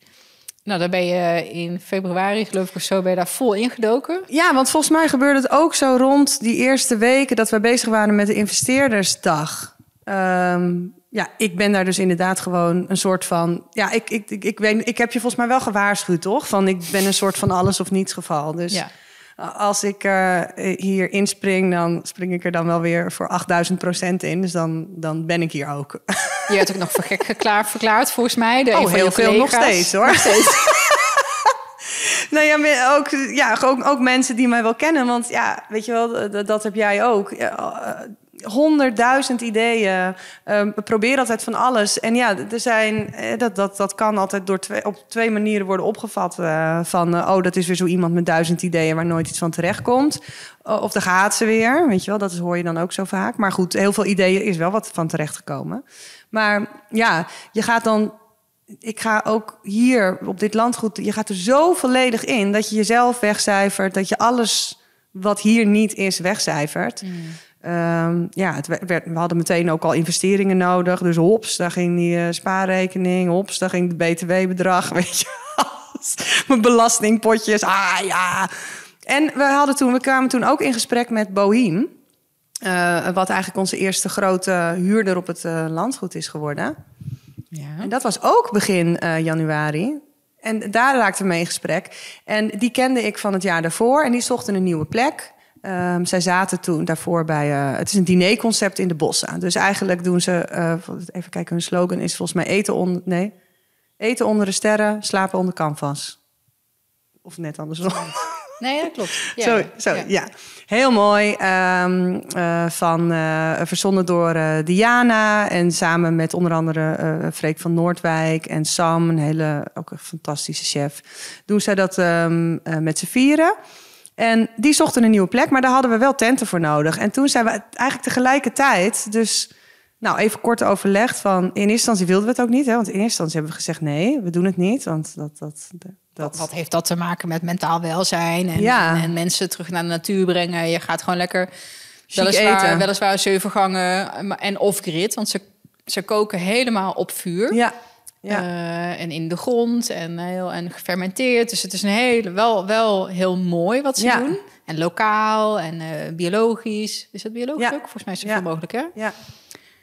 Nou, dan ben je in februari, geloof ik of zo, ben je daar vol ingedoken. Ja, want volgens mij gebeurde het ook zo rond die eerste weken dat we bezig waren met de investeerdersdag. Ehm, ja, ik ben daar dus inderdaad gewoon een soort van. Ja, ik, ik, ik, ik, weet, ik heb je volgens mij wel gewaarschuwd, toch? Van ik ben een soort van alles of niets geval. Dus Ja. Als ik eh, hier inspring, dan spring ik er dan wel weer voor 8000 procent in. Dus dan, dan ben ik hier ook. Je werd ook nog voor gek geklaard, verklaard, volgens mij. De, Oh, heel veel nog steeds, hoor. Nog steeds. Nou ja, ook, ja ook, ook mensen die mij wel kennen. Want ja, weet je wel, dat, dat heb jij ook. Ja, eh, Honderdduizend ideeën. Ehm, we proberen altijd van alles. En ja, er zijn, eh, dat, dat, dat kan altijd door twee, op twee manieren worden opgevat. eh, van, eh, oh, dat is weer zo iemand met duizend ideeën waar nooit iets van terecht komt. of daar gaat ze weer, weet je wel. Dat hoor je dan ook zo vaak. Maar goed, heel veel ideeën is wel wat van terecht gekomen. Maar ja, je gaat dan ik ga ook hier op dit landgoed, je gaat er zo volledig in dat je jezelf wegcijfert, dat je alles wat hier niet is wegcijfert. Ehm, ja, het werd, we hadden meteen ook al investeringen nodig. Dus hops, daar ging die eh, spaarrekening, hops, daar ging het btw-bedrag, weet je. Mijn belastingpotjes, ah ja. En we, hadden toen, we kwamen toen ook in gesprek met Bohiem. eh, wat eigenlijk onze eerste grote huurder op het eh, landgoed is geworden. Ja. En dat was ook begin januari. En daar raakten we mee in gesprek. En die kende ik van het jaar daarvoor. En die zochten een nieuwe plek. Ehm, zij zaten toen daarvoor bij... eh, het is een dinerconcept in de bossen. Dus eigenlijk doen ze... eh, even kijken, hun slogan is volgens mij eten onder... Nee, eten onder de sterren, slapen onder canvas. Of net andersom. Nee, dat klopt. Ja, zo, zo ja. Heel mooi. ehm, eh, van, verzonnen door Diana. En samen met onder andere Freek van Noordwijk en Sam, een hele, ook een fantastische chef. Doen zij dat ehm, eh, met z'n vieren. En die zochten een nieuwe plek, maar daar hadden we wel tenten voor nodig. En toen zijn we eigenlijk tegelijkertijd, dus nou even kort overlegd van... in eerste instantie wilden we het ook niet, hè, want in eerste instantie hebben we gezegd... nee, we doen het niet, want dat... dat, dat Wat, heeft dat te maken met mentaal welzijn en, Ja. en, en mensen terug naar de natuur brengen? Je gaat gewoon lekker weliswaar, eten. weliswaar zeven gangen en off-grid, want ze, ze koken helemaal op vuur. Ja, ja. Eh, en in de grond en, heel, en gefermenteerd. Dus het is een hele, wel, wel heel mooi wat ze Ja. doen. En lokaal en eh, biologisch. Is dat biologisch Ja. ook? Volgens mij is het Ja. zoveel mogelijk, hè? ja.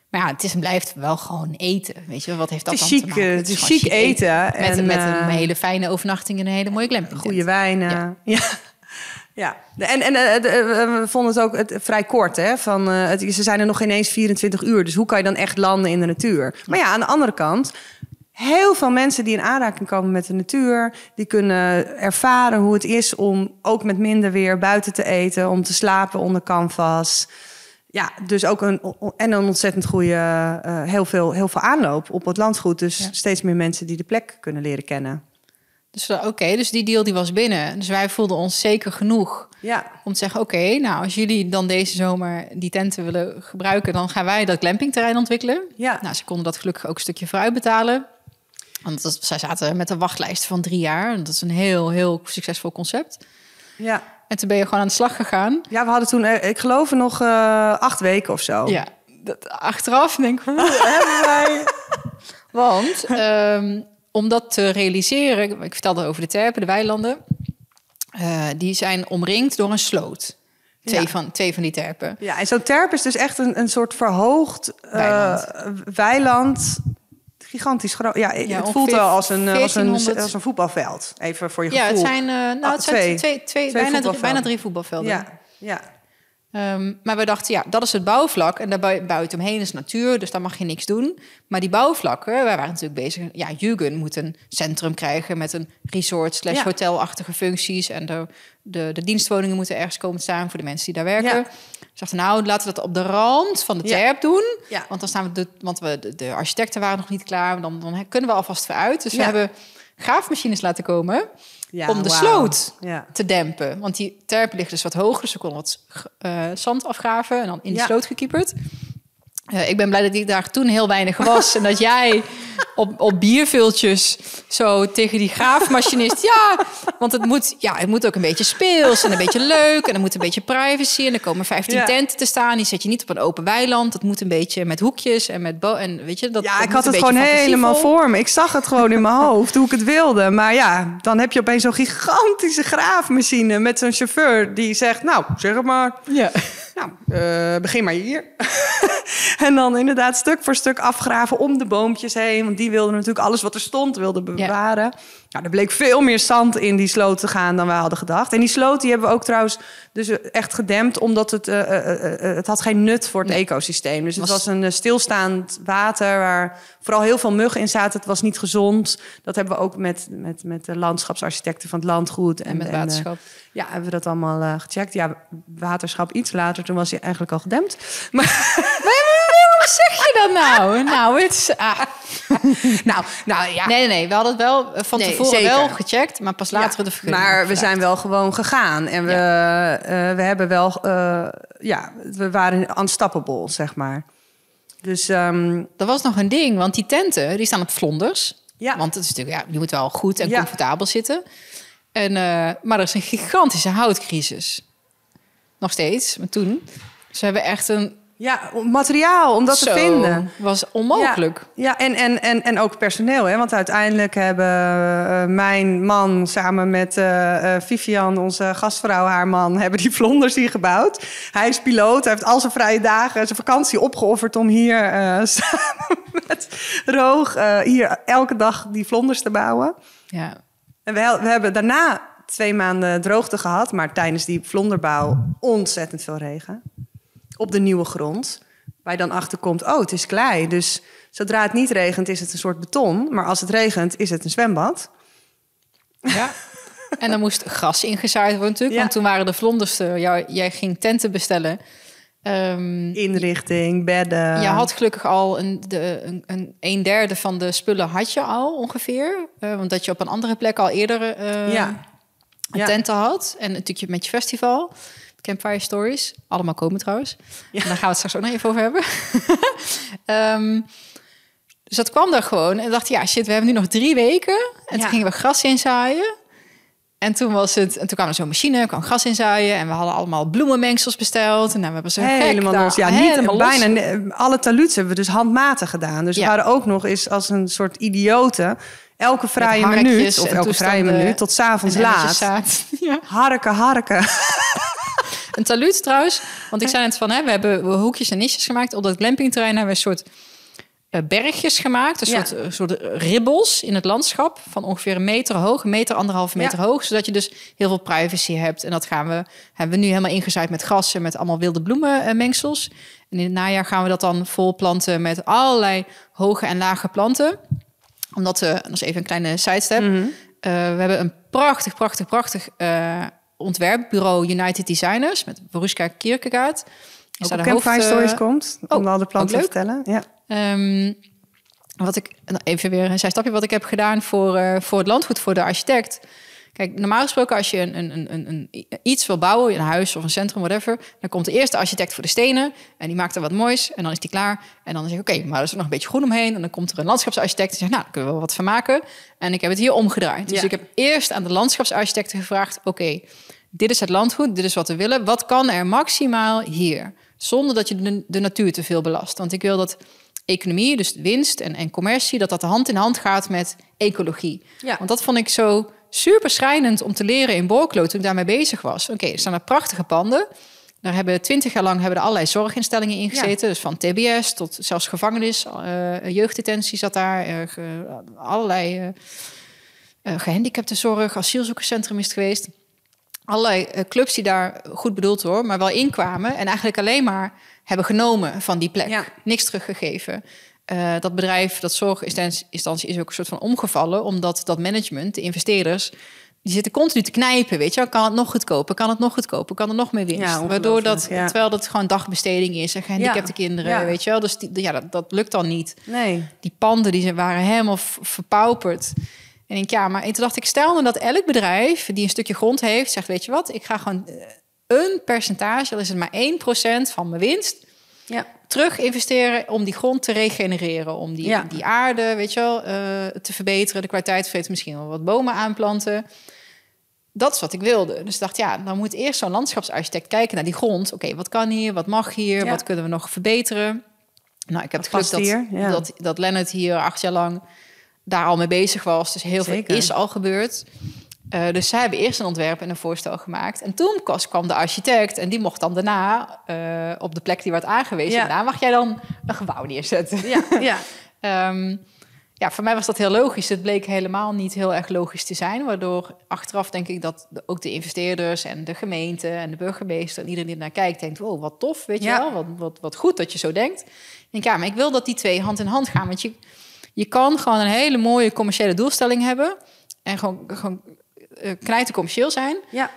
Maar ja, het is en blijft wel gewoon eten. Weet je, wat heeft dat dan te maken? eh, het is chic eten Met, en, met een hele fijne overnachting en een hele mooie glamping. Goede wijnen. Ja. ja. En, en we vonden het ook het, vrij kort. Hè? Van, het, ze zijn er nog ineens 24 uur. Dus hoe kan je dan echt landen in de natuur? Maar ja, aan de andere kant... Heel veel mensen die in aanraking komen met de natuur... die kunnen ervaren hoe het is om ook met minder weer buiten te eten... om te slapen onder canvas. Ja, dus ook een, en een ontzettend goede... eh, heel, veel, heel veel aanloop op het landgoed. Dus Ja. steeds meer mensen die de plek kunnen leren kennen. Dus eh, oké, dus die deal die was binnen. Dus wij voelden ons zeker genoeg Ja, om te zeggen... oké, nou, als jullie dan deze zomer die tenten willen gebruiken... dan gaan wij dat glampingterrein ontwikkelen. ja. Nou, ze konden dat gelukkig ook een stukje vooruit betalen. Want dat, zij zaten met een wachtlijst van drie jaar. En dat is een heel, heel succesvol concept. ja. En toen ben je gewoon aan de slag gegaan. Ja, we hadden toen, eh, ik geloof nog eh, acht weken of zo. Ja, dat, achteraf denk ik, hoe hebben wij... Want ehm, om dat te realiseren... Ik vertelde over de terpen, de weilanden. eh, die zijn omringd door een sloot. Twee, Ja. van, twee van die terpen. Ja, en zo'n terp is dus echt een, een soort verhoogd Weiland. weiland gigantisch groot. Ja, het voelt wel als een, eh, als, een, 1400. als een voetbalveld. Even voor je Ja, gevoel. het zijn, eh, nou, Ah, het zijn twee. twee, twee, Twee bijna, drie, voetbalvelden. bijna drie voetbalvelden. Ja, ja. Ehm, maar we dachten, ja, dat is het bouwvlak. En daar bui- buitenomheen is natuur, dus daar mag je niks doen. Maar die bouwvlakken, wij waren natuurlijk bezig... Ja, Jugend moet een centrum krijgen met een resort slash Ja. hotelachtige functies. En de, de, de dienstwoningen moeten ergens komen staan voor de mensen die daar werken. Ja. Dachten, nou, laten we dat op de rand van de Ja. terp doen. Ja. Want dan staan we, de, want we, de, de architecten waren nog niet klaar. Dan, dan kunnen we alvast vooruit. Dus we hebben graafmachines laten komen om de sloot te dempen. Want die terp ligt dus wat hoger, dus we konden wat eh, zand afgraven en dan in de sloot gekieperd. Eh, ik ben blij dat ik daar toen heel weinig was en dat jij op, op bierviltjes zo tegen die graafmachinist. Ja, want het moet, ja, het moet ook een beetje speels en een beetje leuk en er moet een beetje privacy en er komen 15 Ja. tenten te staan. Die zet je niet op een open weiland. Het moet een beetje met hoekjes en met bo en weet je dat. Ja, dat ik had het gewoon helemaal voor me. Ik zag het gewoon in mijn hoofd, hoe ik het wilde. Maar ja, dan heb je opeens zo'n gigantische graafmachine... met zo'n chauffeur die zegt, nou, zeg het maar. Ja. Nou, eh, begin maar hier. En dan inderdaad stuk voor stuk afgraven om de boompjes heen. Want die wilden natuurlijk alles wat er stond wilden bewaren. Nou, er bleek veel meer zand in die sloot te gaan dan we hadden gedacht. En die sloot die hebben we ook trouwens dus echt gedempt... omdat het, eh, eh, het had geen nut voor het Nee. ecosysteem. Dus het Was- een stilstaand water waar vooral heel veel muggen in zaten. Het was niet gezond. Dat hebben we ook met, met, met de landschapsarchitecten van het landgoed. En met eh, waterschap. ja, hebben we dat allemaal gecheckt. Ja, waterschap iets later, toen was hij eigenlijk al gedempt. Maar Zeg je dan nou? Nou, het is... Ah. nou, nou ja. Nee, nee. We hadden het wel eh, van Nee, tevoren zeker. wel gecheckt, maar pas later Ja, de vergunning. Maar we gevraagd. zijn wel gewoon gegaan. En we, eh, we hebben wel, eh, ja, we waren unstoppable, zeg maar. Dus ehm, Er was nog een ding, want die tenten die staan op vlonders. Ja. Want het is natuurlijk, ja, je moet wel goed en Ja. comfortabel zitten. En, eh, maar er is een gigantische houtcrisis. Nog steeds, maar toen. Ze hebben echt een... ja, om materiaal om dat Zo, te vinden. was onmogelijk. Ja, ja en, en, en, en ook personeel. Hè? Want uiteindelijk hebben eh, mijn man samen met eh, eh, Vivian, onze gastvrouw, haar man, hebben die vlonders hier gebouwd. Hij is piloot, hij heeft al zijn vrije dagen, zijn vakantie opgeofferd om hier samen met Roog hier elke dag die vlonders te bouwen. Ja. En we, we hebben daarna twee maanden droogte gehad, maar tijdens die vlonderbouw ontzettend veel regen. Op de nieuwe grond. Waar je dan achterkomt, oh, het is klei. Dus zodra het niet regent, is het een soort beton. Maar als het regent, is het een zwembad. ja. En dan moest gras ingezaaid worden natuurlijk. Ja. Want toen waren de vlonders... er. Jij ging tenten bestellen. Ehm, Inrichting, bedden. Je had gelukkig al een, de, een, een, een derde van de spullen had je al ongeveer. Eh, want dat je op een andere plek al eerder eh Ja. Ja. tenten had. En natuurlijk met je festival. Campfire Stories. Allemaal komen trouwens. En daar gaan we het straks ook nog even over hebben. Ehm, dus dat kwam daar gewoon. En dacht ja, shit, we hebben nu nog drie weken. En Ja. toen gingen we gras inzaaien. En toen was het, en toen kwam er zo'n machine, kwam gras inzaaien. En we hadden allemaal bloemenmengsels besteld. En nou, we hebben ze gek Helemaal daar- los. Ja, niet, helemaal bijna alle taluts hebben we dus handmatig gedaan. Dus Ja. we waren ook nog eens als een soort idioten. Elke vrije minuut, of elke vrije minuut, tot s'avonds laat. Ja. Harken, harken. Een taluut trouwens, want ik zei net van, hè, we hebben hoekjes en nisjes gemaakt. Op dat glampingterrein hebben we een soort eh, bergjes gemaakt. Een soort, eh, soort ribbels in het landschap van ongeveer een meter hoog. Een meter, anderhalve meter Ja. hoog. Zodat je dus heel veel privacy hebt. En dat gaan we, hebben we nu helemaal ingezaaid met gras en met allemaal wilde bloemenmengsels. En in het najaar gaan we dat dan vol planten met allerlei hoge en lage planten. Omdat we, dat is even een kleine sidestep. Eh, we hebben een prachtig, prachtig, prachtig eh, ontwerpbureau United Designers met Boruska Kierkegaard. Is Ook daar op de Campfire hoofd, eh, Stories komt, om oh, al de planten ook te vertellen. Ja. Ehm, wat ik nou, even weer een zijstapje wat ik heb gedaan voor, eh, voor het landgoed, voor de architect. Kijk, normaal gesproken als je een, een, een, een, iets wil bouwen, een huis of een centrum, whatever, dan komt de eerste architect voor de stenen en die maakt er wat moois en dan is die klaar. En dan zeg ik, oké, maar er is er nog een beetje groen omheen. En dan komt er een landschapsarchitect die zegt, nou, daar kunnen we wel wat van maken. En ik heb het hier omgedraaid. Dus Ja. ik heb eerst aan de landschapsarchitecten gevraagd, oké, dit is het landgoed, dit is wat we willen. Wat kan er maximaal hier? Zonder dat je de, de natuur te veel belast. Want ik wil dat economie, dus winst en, en commercie, dat dat hand in hand gaat met ecologie. Ja. Want dat vond ik zo super schrijnend om te leren in Borklo toen ik daarmee bezig was. Oké, er staan er prachtige panden. Daar hebben twintig jaar lang hebben er allerlei zorginstellingen in gezeten. Dus van TBS tot zelfs gevangenis, uh, jeugddetentie zat daar, uh, ge, allerlei uh, gehandicaptenzorg, asielzoekerscentrum is het geweest. Allerlei clubs die daar goed bedoeld hoor, maar wel inkwamen en eigenlijk alleen maar hebben genomen van die plek. Ja. Niks teruggegeven. Dat bedrijf, dat zorginstantie is ook een soort van omgevallen, omdat dat management, de investeerders, die zitten continu te knijpen, weet je wel. Kan het nog goedkoper? Kan het nog goedkoper? Kan er nog meer winst? Ja, Waardoor dat, terwijl dat gewoon dagbesteding is en gehandicapte ja. kinderen, weet je wel. Dus die, ja, dat, dat lukt dan niet. Nee. Die panden die waren helemaal verpauperd. En ik, ja, maar toen dacht ik, stel nou dat elk bedrijf die een stukje grond heeft, zegt, weet je wat, ik ga gewoon eh, een percentage, al is het maar 1% van mijn winst, ja. terug investeren om die grond te regenereren, om die, ja. die aarde, weet je wel, uh, te verbeteren, de kwaliteit verbeteren, misschien wel wat bomen aanplanten dat is wat ik wilde. Dus ik dacht, ja, dan moet eerst zo'n landschapsarchitect kijken naar die grond. Oké, wat kan hier? Wat mag hier? Wat kunnen we nog verbeteren? Nou, ik heb het geluk dat, ja. dat, dat Lennart hier acht jaar lang daar al mee bezig was. Dus heel veel is al gebeurd. Uh, dus zij hebben eerst een ontwerp en een voorstel gemaakt. En toen kwam de architect en die mocht dan daarna uh, op de plek die werd aangewezen. Ja. Daarna mag jij dan een gebouw neerzetten. Ja, ja. um, ja, voor mij was dat heel logisch. Het bleek helemaal niet heel erg logisch te zijn. Waardoor achteraf denk ik dat ook de investeerders en de gemeente en de burgemeester en iedereen die naar kijkt, denkt: wow, wat tof, weet je wel, wat, wat, wat goed dat je zo denkt. Ik denk, ja, maar ik wil dat die twee hand in hand gaan. Want je, je kan gewoon een hele mooie commerciële doelstelling hebben en gewoon, gewoon uh, knijten commercieel zijn. Ja.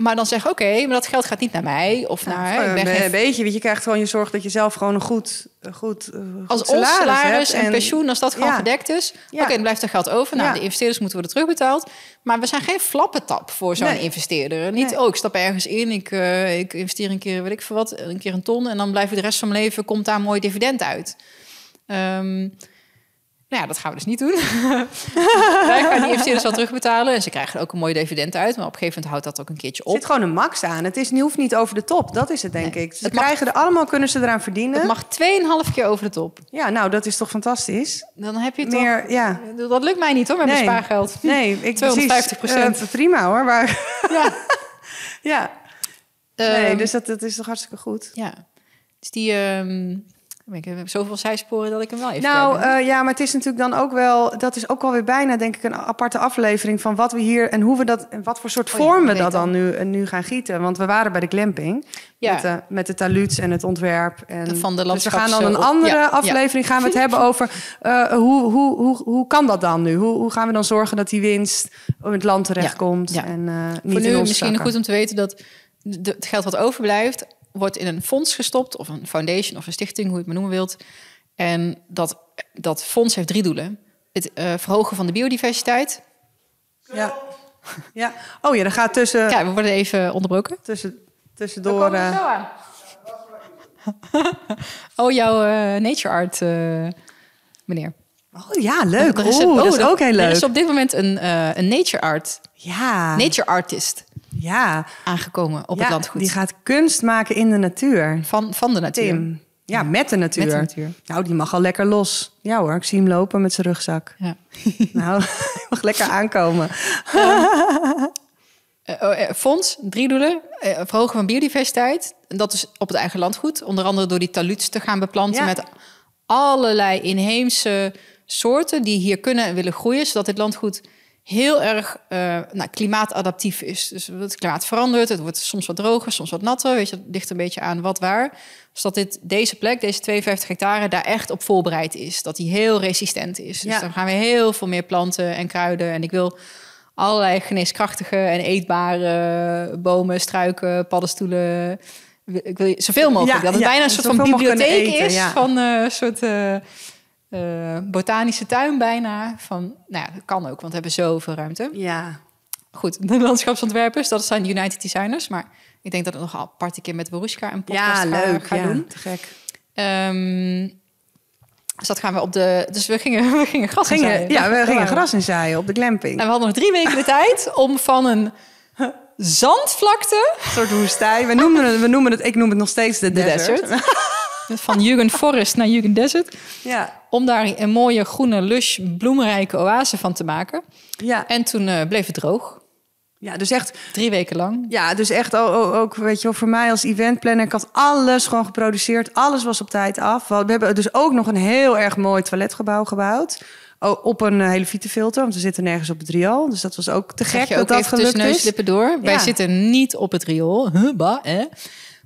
Maar dan zeg oké, maar dat geld gaat niet naar mij of naar... een geen... beetje, want je krijgt gewoon je zorg dat je zelf gewoon een goed, goed, eh, als salaris, salaris en, pensioen, als dat gewoon gedekt is... oké, dan blijft er geld over. Nou, de investeerders moeten worden terugbetaald. Maar we zijn geen flappetap voor zo'n investeerder. Niet, oh, ik stap ergens in, ik, uh, ik investeer een keer, weet ik veel wat, een keer een ton... en dan blijf ik de rest van mijn leven, komt daar een mooi dividend uit. Um, nou ja, dat gaan we dus niet doen. Wij gaan die investeerders wel terugbetalen. En ze krijgen ook een mooie dividend uit. Maar op een gegeven moment houdt dat ook een keertje op. Er zit gewoon een max aan. Het is, hoeft niet over de top. Dat is het, denk ik. Ze krijgen er allemaal, kunnen ze eraan verdienen. Het mag 2,5 keer over de top. Ja, nou, dat is toch fantastisch? Dan heb je Meer, toch... Ja. Dat lukt mij niet, hoor, met nee. mijn spaargeld. Nee, ik 250 procent. Uh, prima, hoor. Maar... Ja. ja. Nee, um, dus dat, dat is toch hartstikke goed. Ja. Dus die... Um, ik heb zoveel zijsporen dat ik hem wel even. Nou uh, ja, maar het is natuurlijk dan ook wel. Dat is ook alweer bijna, denk ik, een aparte aflevering van wat we hier en hoe we dat en wat voor soort oh, vorm we dat dan nu, nu gaan gieten. Want we waren bij de glamping ja. met, de, met de taluuts en het ontwerp. En, van de dus we gaan dan een andere aflevering gaan we het hebben over uh, hoe, hoe, hoe, hoe kan dat dan nu? Hoe, hoe gaan we dan zorgen dat die winst in het land terechtkomt? Ja. En, uh, niet voor nu in misschien goed om te weten dat het geld wat overblijft wordt in een fonds gestopt, of een foundation of een stichting, hoe je het maar noemen wilt. En dat, dat fonds heeft drie doelen. Het uh, verhogen van de biodiversiteit. Ja. ja. Oh ja, dat gaat tussen... Ja, we worden even onderbroken. Tussen, tussendoor... Uh... Zo aan. oh, jouw uh, nature art, meneer. Oh ja, leuk. Er is een, oh, dat is ook heel leuk. Er is op dit moment een, een nature art. Ja. Nature artist ja. aangekomen op het landgoed. Die gaat kunst maken in de natuur. Van, van de natuur. Tim. Ja, met de, natuur. met de natuur. Nou, die mag al lekker los. Ja hoor, ik zie hem lopen met zijn rugzak. Ja. nou, mag lekker aankomen. Um, fonds, drie doelen. Uh, verhogen van biodiversiteit. En dat is op het eigen landgoed. Onder andere door die taluts te gaan beplanten met allerlei inheemse soorten die hier kunnen en willen groeien, zodat dit landgoed heel erg uh, nou, klimaatadaptief is. Dus het klimaat verandert, het wordt soms wat droger, soms wat natter. Weet je, het ligt een beetje aan wat waar. Dus dat dit, deze plek, deze 52 hectare, daar echt op voorbereid is. Dat die heel resistent is. Dus dan gaan we heel veel meer planten en kruiden. En ik wil allerlei geneeskrachtige en eetbare bomen, struiken, paddenstoelen. Ik wil zoveel mogelijk. dat het bijna een soort van bibliotheek is. Van een uh, soort... Uh, uh, botanische tuin bijna. Van, nou ja, dat kan ook, want we hebben zoveel ruimte. Ja. Goed, de landschapsontwerpers, dat zijn United Designers. Maar ik denk dat ik nog een aparte keer met Boruska een podcast ja, leuk, ga, ja, doen. Te gek. Um, dus dat gaan we op de. Dus we gingen, we gingen gras gingen, Ja, we gingen gras inzaaien op de glamping. En we hadden nog drie weken de tijd om van een zandvlakte. Een soort woestijn. We noemen het, we noemen het, ik noem het nog steeds de, de desert. desert. Van Jugend Forest naar Jugend Desert. Ja. Om daar een mooie groene, lush, bloemrijke oase van te maken. Ja. En toen uh, bleef het droog. Ja, dus echt, Drie weken lang. ja, dus echt ook, weet je wel, voor mij als eventplanner, ik had alles gewoon geproduceerd. Alles was op tijd af. We hebben dus ook nog een heel erg mooi toiletgebouw gebouwd. Oh, op een eh, hele filter, want we zitten nergens op het riool. Dus dat was ook te gek je dat ook dat tussen gelukt neus is. lippen door. Wij zitten niet op het riool. Huh, bah, hè?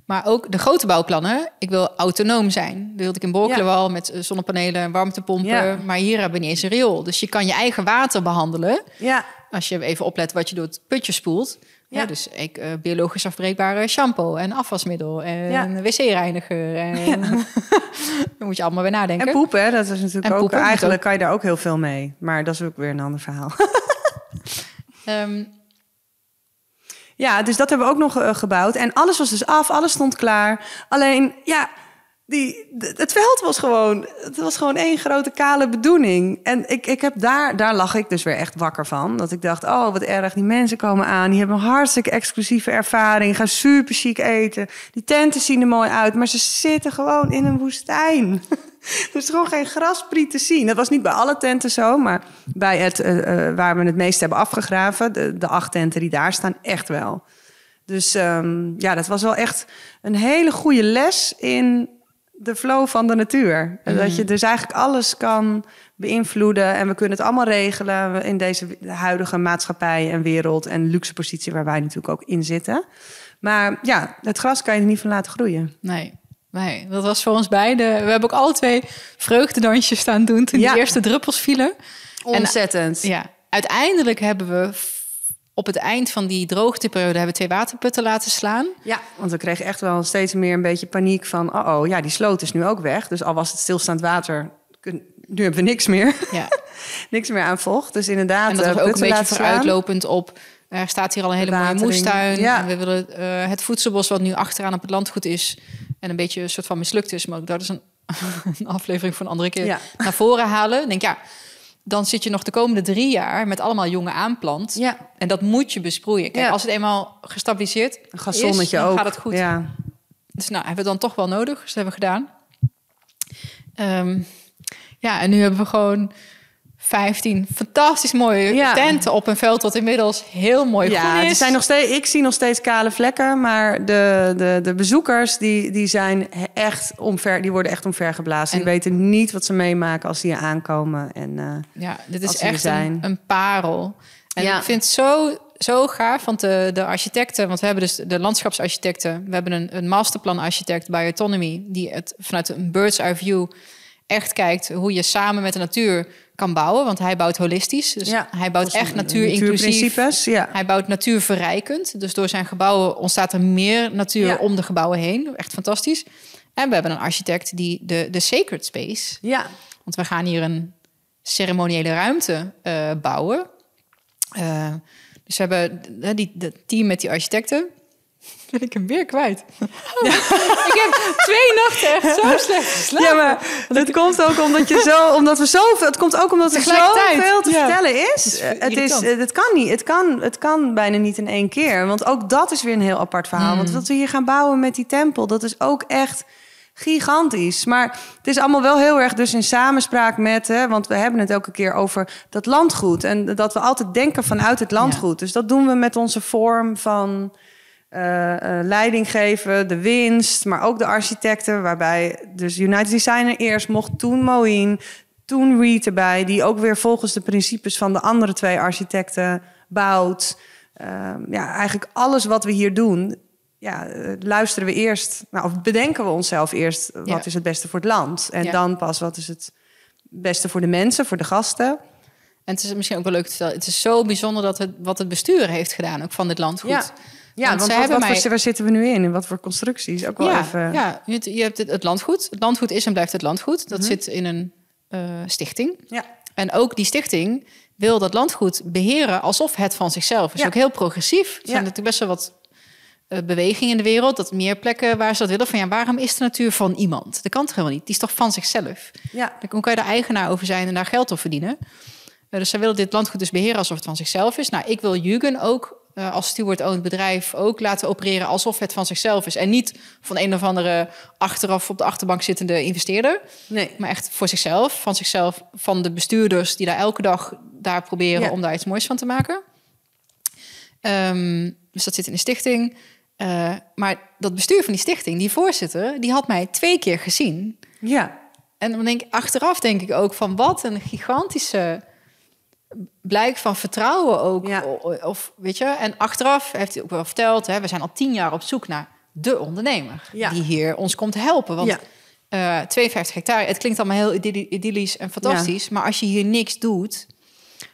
Maar ook de grote bouwplannen. Ik wil autonoom zijn. Dat wilde ik in Borkelen Ja. wel met eh, zonnepanelen, warmtepompen. Ja. Maar hier hebben we niet eens een riool. Dus je kan je eigen water behandelen. Ja, Als je even oplet wat je door het putje spoelt. Ja. Dus ik, eh, biologisch afbreekbare shampoo en afwasmiddel en wc-reiniger. En dan moet je allemaal weer nadenken. en poep, hè, dat is natuurlijk En ook... poepen eigenlijk ook. kan je daar ook heel veel mee. Maar dat is ook weer een ander verhaal. Ehm, Ja, dus dat hebben we ook nog eh, gebouwd. En alles was dus af, alles stond klaar. Alleen, ja, die, het veld was gewoon, het was gewoon één grote kale bedoeling. En ik, ik heb daar, daar lag ik dus weer echt wakker van. Dat ik dacht, oh, wat erg, die mensen komen aan. Die hebben een hartstikke exclusieve ervaring. Gaan super chic eten. Die tenten zien er mooi uit, maar ze zitten gewoon in een woestijn. Er is gewoon geen graspriet te zien. Dat was niet bij alle tenten zo, maar bij het eh, eh, waar we het meest hebben afgegraven, de, de acht tenten die daar staan, echt wel. Dus ehm, ja, dat was wel echt een hele goede les in de flow van de natuur. En Dat je dus eigenlijk alles kan beïnvloeden en we kunnen het allemaal regelen in deze huidige maatschappij en wereld en luxe positie waar wij natuurlijk ook in zitten. Maar ja, het gras kan je er niet van laten groeien. Nee, nee, dat was voor ons beiden. We hebben ook alle twee vreugdedansjes staan doen toen Ja. de eerste druppels vielen. Ontzettend. Ja, uiteindelijk hebben we op het eind van die droogteperiode hebben we twee waterputten laten slaan. Ja, want we kregen echt wel steeds meer een beetje paniek van... oh, oh ja, die sloot is nu ook weg. Dus al was het stilstaand water, nu hebben we niks meer. Ja. niks meer aan vocht. Dus inderdaad, En dat eh, was ook een beetje vooruitlopend op. Er staat hier al een hele mooie moestuin. Ja. En we willen eh, het voedselbos wat nu achteraan op het landgoed is. En een beetje een soort van mislukt is. Maar ook dat is een, een aflevering voor een andere keer. Ja. Naar voren halen. Ik denk ja, dan zit je nog de komende drie jaar met allemaal jonge aanplant. Ja, En dat moet je besproeien. Kijk, Ja. als het eenmaal gestabiliseerd een is, dan ook. gaat het goed. Ja. Dus nou, hebben we dan toch wel nodig. Dus dat hebben we gedaan. Ehm, ja, en nu hebben we gewoon 15 fantastisch mooie Ja. tenten op een veld dat inmiddels heel mooi Ja, groen is. er zijn nog steeds, ik zie nog steeds kale vlekken, maar de, de, de bezoekers die, die zijn echt omver, die worden echt omvergeblazen. En- Die weten niet wat ze meemaken als ze hier aankomen. En eh, Ja, dit is echt een, een parel. En Ja. ik vind het zo, zo gaaf, want de, de architecten... want we hebben dus de landschapsarchitecten... we hebben een, een masterplan-architect bij Autonomy... die het vanuit een bird's eye view echt kijkt... hoe je samen met de natuur kan bouwen. Want hij bouwt holistisch. Dus Ja, hij bouwt echt natuur-inclusief. ja. Hij bouwt natuurverrijkend. Dus door zijn gebouwen ontstaat er meer natuur Ja. om de gebouwen heen. Echt fantastisch. En we hebben een architect die de, de sacred space... ja. Want we gaan hier een ceremoniële ruimte eh, bouwen. Eh, dus we hebben eh, die, dat team met die architecten. Ben ik hem weer kwijt. ik heb twee nachten echt zo slecht geslapen. Ja, maar het komt ook omdat je zo, omdat we zoveel. Het komt ook omdat er zoveel te ja. vertellen is. Het is Het is, irritant. eh, het kan niet. Het kan, het kan bijna niet in één keer. Want ook dat is weer een heel apart verhaal. Hmm. Want wat we hier gaan bouwen met die tempel, dat is ook echt gigantisch. Maar het is allemaal wel heel erg dus in samenspraak met, hè, want we hebben het elke keer over dat landgoed en dat we altijd denken vanuit het landgoed. Dus dat doen we met onze vorm van eh, leiding geven, de winst, maar ook de architecten, waarbij dus United Designer eerst mocht, toen Moeen, toen Reed erbij, die ook weer volgens de principes van de andere twee architecten bouwt. Ehm, ja, eigenlijk alles wat we hier doen, ja, eh, luisteren we eerst, nou, of bedenken we onszelf eerst, wat Ja. is het beste voor het land? En Ja. dan pas, wat is het beste voor de mensen, voor de gasten? En het is misschien ook wel leuk te vertellen. Het is zo bijzonder dat het, wat het bestuur heeft gedaan, ook van dit landgoed. Ja, ja want, ze wat, hebben wat mij- voor, waar zitten we nu in? En wat voor constructies? Ook wel ja, even... ja je, hebt- het, het landgoed. Het landgoed is en blijft het landgoed. Dat zit in een eh, stichting. Ja. En ook die stichting wil dat landgoed beheren alsof het van zichzelf is. Ja. Ook heel progressief. Er zijn Ja. natuurlijk best wel wat eh, bewegingen in de wereld. Dat meer plekken waar ze dat willen. Van ja, waarom is de natuur van iemand? Dat kan toch helemaal niet? Die is toch van zichzelf? Ja. Dan kan je daar eigenaar over zijn en daar geld op verdienen? Eh, dus zij willen dit landgoed dus beheren alsof het van zichzelf is. Nou, ik wil Jugend ook eh, als steward-owned bedrijf ook laten opereren alsof het van zichzelf is. En niet van een of andere achteraf op de achterbank zittende investeerder. Nee. Maar echt voor zichzelf, van zichzelf, van de bestuurders die daar elke dag daar proberen Ja. om daar iets moois van te maken. Ehm, dus dat zit in de stichting. Eh, maar dat bestuur van die stichting, die voorzitter, die had mij twee keer gezien. Ja. En dan denk ik, achteraf denk ik ook van wat een gigantische blijk van vertrouwen ook. Ja. Of weet je, en achteraf heeft hij ook wel verteld, hè, we zijn al tien jaar op zoek naar de ondernemer Ja. die hier ons komt helpen. Want Ja. eh 52 hectare, het klinkt allemaal heel idylli- idyllisch en fantastisch, maar als je hier niks doet,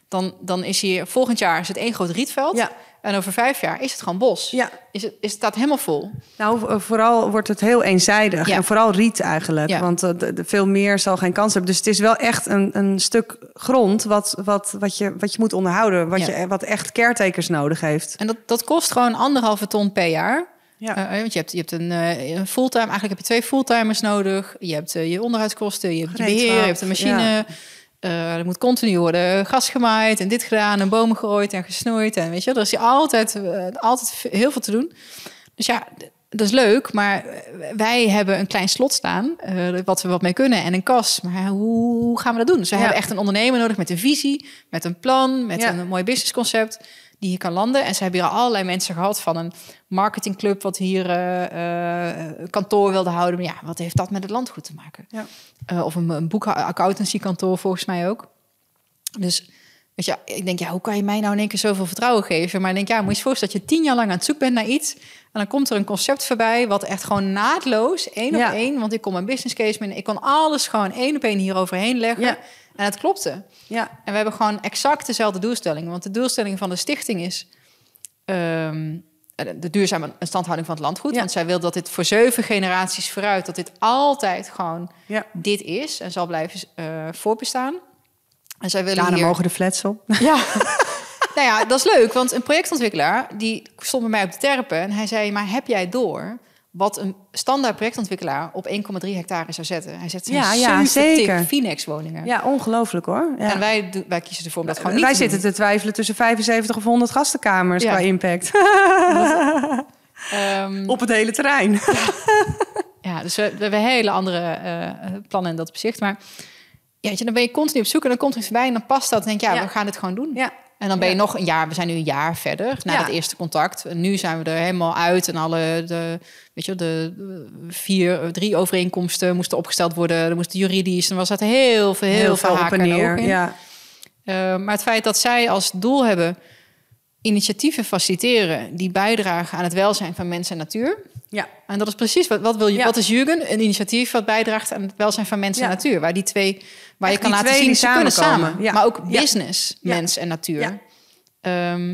dan, dan is hier volgend jaar is het één groot rietveld. En over vijf jaar is het gewoon bos. Ja. Is het, is staat helemaal vol. Nou, eh, vooral wordt het heel eenzijdig. Ja. En vooral riet eigenlijk. Ja. Want eh, de, de- veel meer zal geen kans hebben. Dus het is wel echt een, een stuk grond wat, wat, wat, je, wat je moet onderhouden. Wat, Ja. je, wat echt caretakers nodig heeft. En dat, dat kost gewoon anderhalve ton per jaar. Ja. Eh, want je hebt, je hebt een, fulltime, eigenlijk heb je twee fulltimers nodig. Je hebt je onderhoudskosten, je hebt je beheer, je hebt een machine. Eh, er moet continu worden gas gemaaid en dit gedaan en bomen gerooid en gesnoeid. En weet je, er is altijd, eh, altijd heel veel te doen. Dus ja, dat is leuk, maar wij hebben een klein slot staan, eh, wat we wat mee kunnen en een kas. Maar hoe, gaan we dat doen? Dus we Ja. hebben echt een ondernemer nodig met een visie, met een plan, met Ja. een mooi businessconcept die hier kan landen. En ze hebben hier al allerlei mensen gehad van een marketingclub wat hier eh, eh, kantoor wilde houden. Maar ja, wat heeft dat met het landgoed te maken? Ja. Eh, of een, een boekaccountancykantoor volgens mij ook. Dus weet je, ik denk, ja, hoe kan je mij nou in één keer zoveel vertrouwen geven? Maar ik denk, ja, moet je je voorstellen dat je tien jaar lang aan het zoek bent naar iets. En dan komt er een concept voorbij wat echt gewoon naadloos, één Ja. op één. Want ik kon mijn business case mee, ik kon alles gewoon één op één hier overheen leggen. Ja. En het klopte. Ja. En we hebben gewoon exact dezelfde doelstellingen. Want de doelstelling van de stichting is ehm, de duurzame instandhouding van het landgoed. Ja. Want zij wil dat dit voor zeven generaties vooruit, dat dit altijd gewoon dit is en zal blijven eh voorbestaan. En zij willen Daarna hier... mogen de flats op. Ja. nou ja, dat is leuk, want een projectontwikkelaar die stond bij mij op de terpen en hij zei: Maar heb jij door wat een standaard projectontwikkelaar op 1,3 hectare zou zetten? Hij zet Ja, ja, zeker. Finex woningen. Ja, ongelooflijk hoor. Ja. En wij, wij kiezen ervoor om dat gewoon niet Wij te zitten te twijfelen tussen 75 of 100 gastenkamers Ja. qua impact. Ehm, op het hele terrein. Ja, dus we, we hebben hele andere eh, plannen in dat opzicht. Maar ja, weet je, dan ben je continu op zoek en dan komt er iets voorbij en dan past dat. En denk je, ja, Ja. we gaan dit gewoon doen. Ja. En dan ben je nog een jaar, we zijn nu een jaar verder na dat eerste contact. En nu zijn we er helemaal uit en alle, de, weet je, de vier, drie overeenkomsten moesten opgesteld worden. Er moest juridisch, en was dat heel veel, heel, veel haken en in. Ja. Eh, maar het feit dat zij als doel hebben initiatieven faciliteren die bijdragen aan het welzijn van mensen en natuur. Ja. En dat is precies wat, wat wil je? Ja. Wat is Jurgen? Een initiatief wat bijdraagt aan het welzijn van mensen Ja. en natuur. Waar die twee, waar Echt je kan laten zien, ze kunnen samenkomen. samen. Ja. Maar ook business, mens en natuur. Ja. Ehm,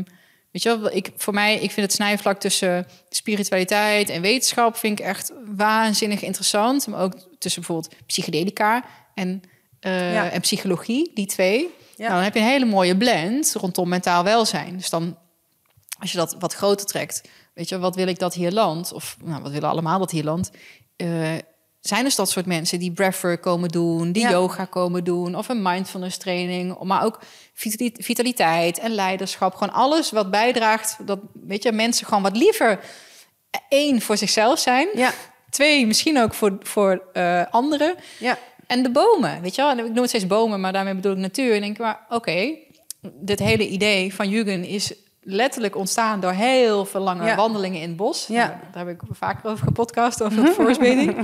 weet je wel, ik, voor mij, ik vind het snijvlak tussen spiritualiteit en wetenschap vind ik echt waanzinnig interessant. Maar ook tussen bijvoorbeeld psychedelica en, eh, en psychologie, die twee. Ja. Nou, dan heb je een hele mooie blend rondom mentaal welzijn. Dus dan, als je dat wat groter trekt, weet je, wat wil ik dat hier landt? Of nou, wat willen allemaal dat hier landt? Eh, zijn dus dat soort mensen die breathwork komen doen, die Ja. yoga komen doen, of een mindfulness training, maar ook vitali- vitaliteit en leiderschap. Gewoon alles wat bijdraagt dat weet je, mensen gewoon wat liever één voor zichzelf zijn, Ja. twee misschien ook voor, voor eh, anderen. Ja. En de bomen, weet je wel? Ik noem het steeds bomen, maar daarmee bedoel ik natuur. En denk ik, maar oké, dit hele idee van Jugend is letterlijk ontstaan door heel veel lange Ja. wandelingen in het bos. Ja. Nou, daar heb ik vaker over gepodcast, over het forestbathing.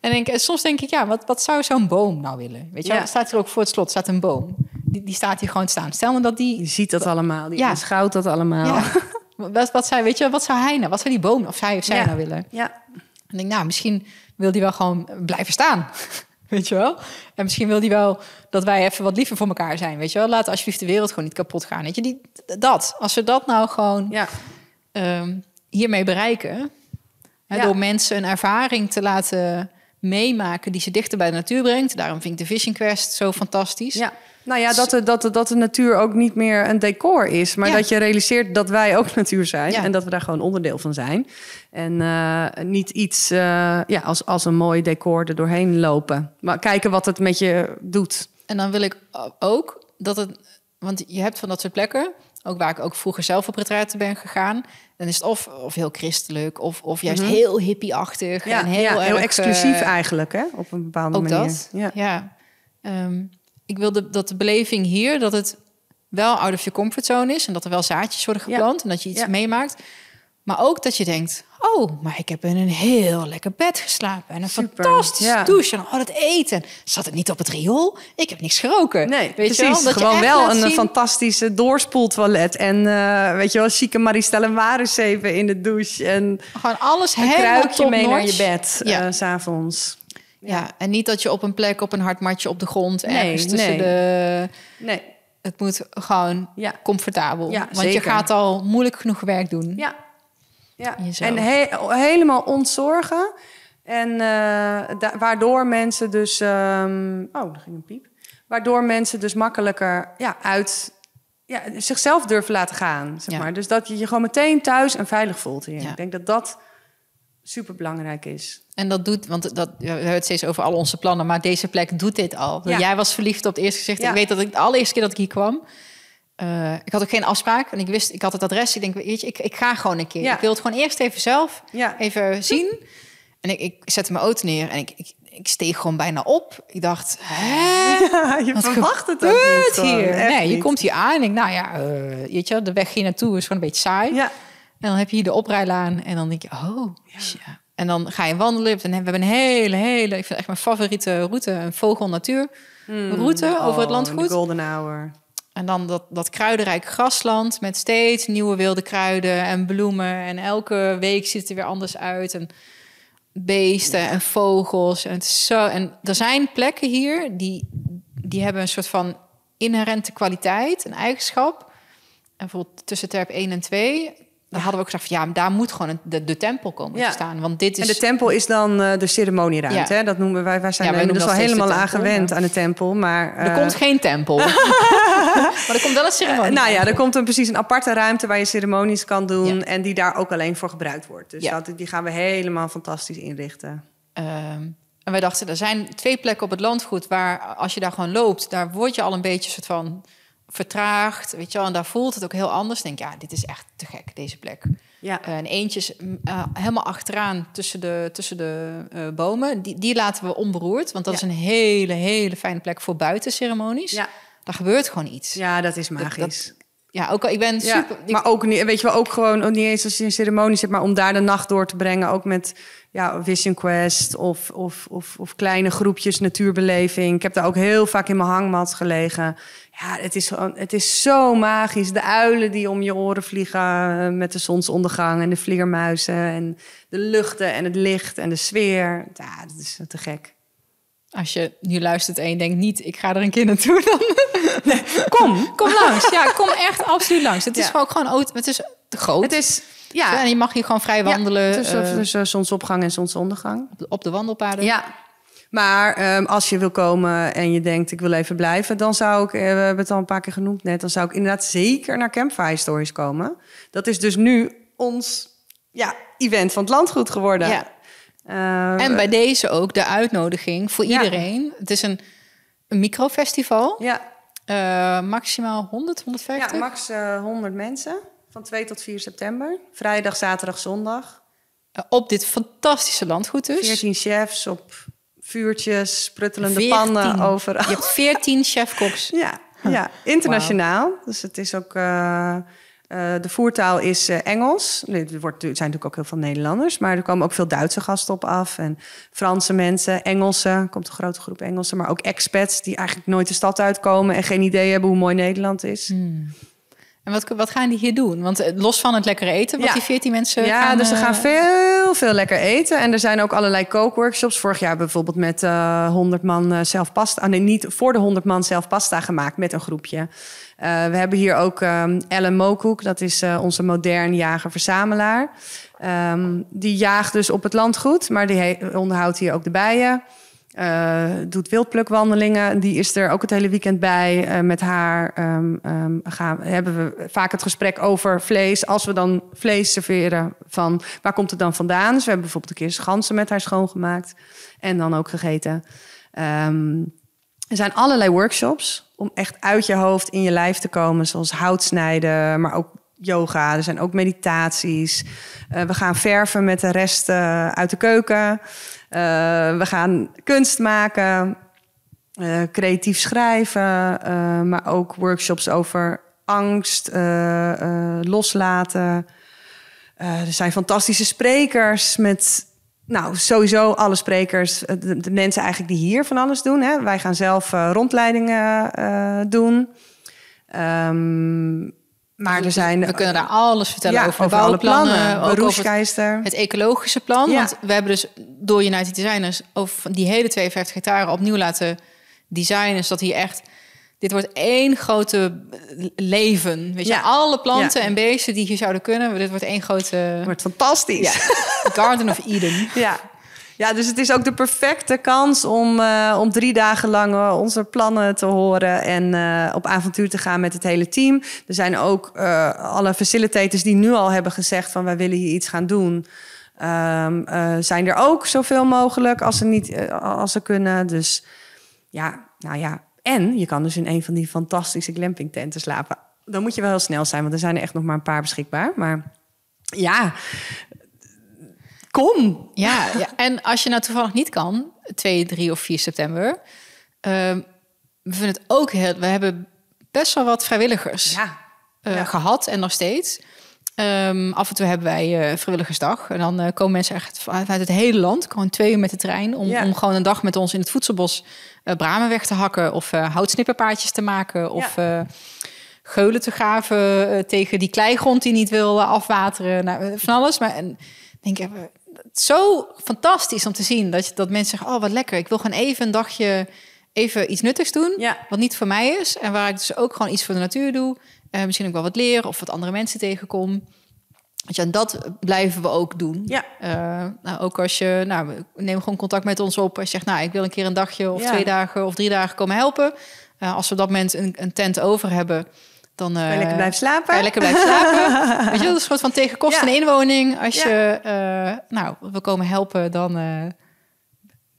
en denk, en soms denk ik, ja, wat, wat zou zo'n boom nou willen? Weet je? Ja. staat hier ook voor het slot, staat een boom. Die, die staat hier gewoon staan. Stel nou dat die Je ziet dat allemaal. Die Ja. beschouwt dat allemaal. ja, wat, wat, zou, weet je, wat zou hij nou, wat zou die boom of zij of zij nou willen? Ja. En ik denk, nou, misschien wil die wel gewoon blijven staan. Weet je wel? En misschien wil die wel dat wij even wat liever voor elkaar zijn. Weet je wel? Laat alsjeblieft de wereld gewoon niet kapot gaan. Weet je, die, dat. Als we dat nou gewoon Ja. ehm, hiermee bereiken. Hè, Ja. Door mensen een ervaring te laten meemaken die ze dichter bij de natuur brengt. Daarom vind ik de Vision Quest zo fantastisch. Ja. Nou ja, dat de, dat, de, dat de natuur ook niet meer een decor is. Maar Ja. dat je realiseert dat wij ook natuur zijn. Ja. En dat we daar gewoon onderdeel van zijn. En eh, niet iets eh, ja, als, als een mooi decor er doorheen lopen. Maar kijken wat het met je doet. En dan wil ik ook dat het... Want je hebt van dat soort plekken... ook waar ik ook vroeger zelf op retraite ben gegaan... dan is het of, of heel christelijk... of, of juist heel hippie-achtig. Ja, en heel, ja, heel erg, exclusief eh, eigenlijk, hè? Op een bepaalde Ook manier. dat, Ja. ja. Ehm, ik wilde dat de beleving hier... dat het wel out of je comfortzone is en dat er wel zaadjes worden geplant en dat je iets Ja. meemaakt. Maar ook dat je denkt, oh, maar ik heb in een heel lekker bed geslapen en een Super, fantastische ja. douche en al het eten. Zat het niet op het riool? Ik heb niks geroken. Nee, Weet je precies. wel? Dat je Gewoon echt wel een zien- fantastische doorspoeltoilet. En eh, weet je wel, chique Maristelle Warenzeven in de douche. En Gewoon alles een helemaal kruikje mee naar je bed Ja. s s'avonds. Ja, en niet dat je op een plek op een hard matje op de grond Nee, ergens tussen nee. de. Nee, Het moet gewoon ja. comfortabel. Ja, want je gaat al moeilijk genoeg werk doen. Ja. ja. En he- helemaal ontzorgen. En da- waardoor mensen dus... ehm, oh, er ging een piep. Waardoor mensen dus makkelijker ja, uit... Ja, zichzelf durven laten gaan, zeg Ja. maar. Dus dat je je gewoon meteen thuis en veilig voelt hier. Ja. Ik denk dat dat super belangrijk is. En dat doet, want dat, we hebben het steeds over al onze plannen, maar deze plek doet dit al. Ja. Jij was verliefd op het eerste gezicht. Ja. Ik weet dat ik de allereerste keer dat ik hier kwam, eh, ik had ook geen afspraak. En ik wist, ik had het adres. Ik denk, weet je, ik, ik ga gewoon een keer. Ja. Ik wil het gewoon eerst even zelf even zien. En ik, ik zette mijn auto neer en ik, ik, ik steeg gewoon bijna op. Ik dacht, hè? je Wat verwacht het ook niet hier? Nee, je niet. komt hier aan en ik, nou ja, eh, weet je, de weg hier naartoe is gewoon een beetje saai. Ja, En dan heb je hier de oprijlaan en dan denk je, oh, ja. En dan ga je wandelen. En we hebben een hele, hele, ik vind echt mijn favoriete route, een vogel-natuur route over het Oh, landgoed. De golden hour. En dan dat, dat kruidenrijk grasland met steeds nieuwe wilde kruiden en bloemen. En elke week ziet het er weer anders uit. En beesten en vogels. En, het is zo, en er zijn plekken hier die, die hebben een soort van inherente kwaliteit, een eigenschap. En bijvoorbeeld tussen Terp 1 en 2... Dan hadden we ook gezegd van ja, daar moet gewoon de, de tempel komen Ja. te staan. Want dit is... En de tempel is dan eh, de ceremonieruimte. Ja. Hè? Dat noemen wij. Wij zijn Ja, wij er inmiddels al helemaal aan gewend aan de tempel. Maar er eh, komt geen tempel. maar er komt wel een ceremonie. nou ja, er komt een, precies een aparte ruimte waar je ceremonies kan doen. En die daar ook alleen voor gebruikt wordt. Dus Ja. dat, die gaan we helemaal fantastisch inrichten. Ehm, en wij dachten, er zijn twee plekken op het landgoed waar als je daar gewoon loopt, daar word je al een beetje soort van vertraagd, weet je wel, en daar voelt het ook heel anders. Denk ja, dit is echt te gek deze plek. Ja. Eh, en eentje is mm, eh, helemaal achteraan tussen de, tussen de eh, bomen. Die, die laten we onberoerd, want dat Ja. is een hele, hele fijne plek voor buitenceremonies. Ja. Daar gebeurt gewoon iets. Ja, ja, dat is magisch. ook al, ik ben Ja, super... ik- maar ook niet, weet je wel, ook gewoon ook niet eens als je een ceremonie zit, maar om daar de nacht door te brengen, ook met ja, Vision Quest of, of, of, of kleine groepjes natuurbeleving. Ik heb daar ook heel vaak in mijn hangmat gelegen. Ja, het is, gewoon, het is zo magisch. De uilen die om je oren vliegen eh, met de zonsondergang en de vleermuizen en de luchten en het licht en de sfeer. Ja, dat is te gek. als je nu luistert en je denkt niet, ik ga er een keer naartoe, dan Kom. kom langs. Ja, kom echt absoluut langs. Het is Ja. gewoon, gewoon auto- het is te groot. Het is, Ja, en je mag hier gewoon vrij wandelen tussen, eh, tussen zonsopgang en zonsondergang. op, de, op de wandelpaden. Ja. Maar ehm, als je wil komen en je denkt ik wil even blijven, dan zou ik, eh, we hebben het al een paar keer genoemd net, dan zou ik inderdaad zeker naar Campfire Stories komen. Dat is dus nu ons ja, event van het landgoed geworden. Ja. Eh, En bij deze ook de uitnodiging voor Ja. iedereen. Het is een, een microfestival. ja, Eh, maximaal 100, 150. ja, max eh 100 mensen van 2 tot 4 september. Vrijdag, zaterdag, zondag. Eh, op dit fantastische landgoed dus. 14 chefs op vuurtjes, spruttelende 14. pannen overal. Je hebt 14 chefkoks. Ja, ja internationaal. Dus het is ook. eh, eh, de voertaal is Engels. Er, wordt, er zijn natuurlijk ook heel veel Nederlanders, maar er komen ook veel Duitse gasten op af. En Franse mensen, Engelsen. Er komt een grote groep Engelsen, maar ook expats die eigenlijk nooit de stad uitkomen en geen idee hebben hoe mooi Nederland is. Hmm. En wat, wat gaan die hier doen? Want eh, los van het lekkere eten, wat Ja. die 14 mensen Ja, gaan... dus ze eh, gaan veel, veel lekker eten. En er zijn ook allerlei kookworkshops. Vorig jaar bijvoorbeeld met eh 100 man eh, zelf pasta... nee, niet voor de 100 man zelf pasta gemaakt met een groepje. Eh, we hebben hier ook Ellen Mokoek. Dat is eh, onze modern jager-verzamelaar. Ehm, die jaagt dus op het landgoed, maar die onderhoudt hier ook de bijen. Eh, doet wildplukwandelingen. Die is er ook het hele weekend bij. Eh, met haar ehm, ehm, gaan, hebben we vaak het gesprek over vlees. Als we dan vlees serveren, van waar komt het dan vandaan? Dus we hebben bijvoorbeeld een keer ganzen met haar schoongemaakt. En dan ook gegeten. Ehm, er zijn allerlei workshops om echt uit je hoofd in je lijf te komen. Zoals houtsnijden, maar ook yoga. Er zijn ook meditaties. Eh, we gaan verven met de rest uit de keuken. Eh, we gaan kunst maken. eh, creatief schrijven, eh, maar ook workshops over angst, loslaten. Er zijn fantastische sprekers met, nou sowieso alle sprekers, de, mensen eigenlijk die hier van alles doen. Hè. Wij gaan zelf rondleidingen doen. Ehm, maar er zijn We kunnen daar alles vertellen ja, over, over alle plannen. ook over Beroepskeister. het ecologische plan. Ja. Want we hebben dus door United Designers over die hele 52 hectare opnieuw laten designen, zodat hier echt dit wordt één grote leven. Weet je, Ja. alle planten en beesten die hier zouden kunnen, dit wordt één grote wordt fantastisch. Garden of Eden. Ja. Ja, dus het is ook de perfecte kans om, eh, om drie dagen lang eh, onze plannen te horen en eh, op avontuur te gaan met het hele team. Er zijn ook alle facilitators die nu al hebben gezegd van wij willen hier iets gaan doen. Ehm, eh, zijn er ook zoveel mogelijk als ze, niet, als ze kunnen. Dus ja, nou ja. En je kan dus in een van die fantastische glampingtenten slapen. Dan moet je wel heel snel zijn, want er zijn er echt nog maar een paar beschikbaar. Maar ja, kom. Ja, ja, en als je nou toevallig niet kan, 2, 3 of 4 september, ehm, we vinden het ook heel. We hebben best wel wat vrijwilligers Ja. eh, Ja. gehad en nog steeds. Ehm, af en toe hebben wij eh, vrijwilligersdag. En dan eh, komen mensen echt vanuit het hele land. Gewoon twee uur met de trein. Om, Ja. om gewoon een dag met ons in het voedselbos eh, bramen weg te hakken. Of houtsnipperpaardjes te maken. Of geulen te graven tegen die kleigrond die niet wil afwateren. Nou, van alles. Maar en, denk ik, zo fantastisch om te zien. Dat, je, dat mensen zeggen, oh wat lekker. Ik wil gewoon even een dagje even iets nuttigs doen. Ja. Wat niet voor mij is. En waar ik dus ook gewoon iets voor de natuur doe. Eh, misschien ook wel wat leer of wat andere mensen tegenkom. Weet je, en dat blijven we ook doen. Ja. Eh, nou, ook als je, nou, neem gewoon contact met ons op. Als je zegt, nou, ik wil een keer een dagje of Ja. twee dagen of drie dagen komen helpen. Eh, als we op dat moment een, een tent over hebben, dan Kan je eh, lekker blijven slapen? kan je lekker blijven slapen. Weet je, dat is een soort van tegen kosten Ja. en inwoning. Als Ja. je, eh, nou, we komen helpen, dan eh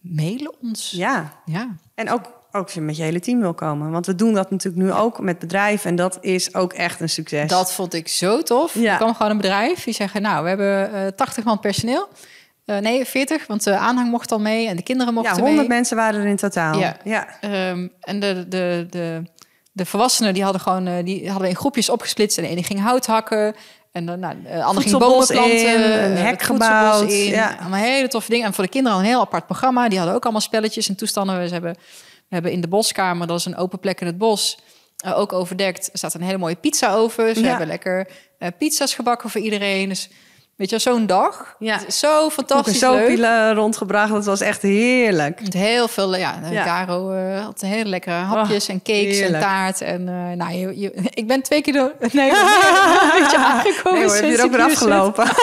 mailen ons. Ja, ja. en ook, ook als je met je hele team wil komen. Want we doen dat natuurlijk nu ook met bedrijven. En dat is ook echt een succes. Dat vond ik zo tof. Ja. Er kwam gewoon een bedrijf die zeggen, nou, we hebben eh 80 man personeel. Nee, 40, want de aanhang mocht al mee en de kinderen ja, mochten 100 mee. mensen waren er in totaal. Ja. ja. Ehm, en de, de, de, de volwassenen die hadden gewoon eh, die hadden we in groepjes opgesplitst. En de ene ging hout hakken. En dan, nou, de andere ging bomen planten. in, een eh, hek gebouwd, In, ja. Allemaal hele toffe dingen. En voor de kinderen een heel apart programma. Die hadden ook allemaal spelletjes en toestanden. We hebben, we hebben in de boskamer, dat is een open plek in het bos... eh, ook overdekt. Er staat een hele mooie pizza over. We Ja. hebben lekker eh, pizza's gebakken voor iedereen. Dus weet je, zo'n dag. Ja. Het is Zo fantastisch een leuk. soapje rondgebracht. Dat was echt heerlijk. Met heel veel, ja, Ja. Caro eh, had hele lekkere hapjes Oh, en cakes en taart. En eh, nou, je, je- ik ben twee keer door Nederland een beetje aangekomen. Nee hoor, heb je er ook ik weer afgelopen.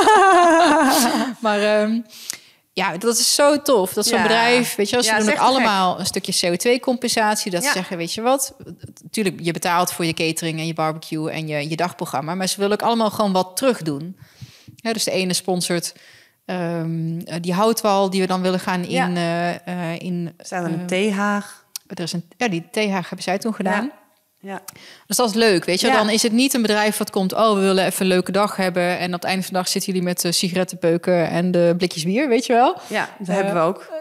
Maar ehm, ja, dat is zo tof. Dat zo'n Ja. bedrijf, weet je, als Ja, ze doen ook allemaal een stukje CO2-compensatie. Dat Ja. ze zeggen, weet je wat, natuurlijk, je betaalt voor je catering en je barbecue en je, je dagprogramma. Maar ze willen ook allemaal gewoon wat terug doen. Ja, dus de ene sponsort eh, die houtwal die we dan willen gaan in... Ja. eh, eh, in Er staat een eh, theehaag. er is een, ja, die theehaag hebben zij toen gedaan. Ja. Dus dat is leuk, weet je. Ja. Dan is het niet een bedrijf wat komt... oh, we willen even een leuke dag hebben... en op het einde van de dag zitten jullie met de sigarettenpeuken... en de blikjes bier, weet je wel. ja, dat hebben we ook.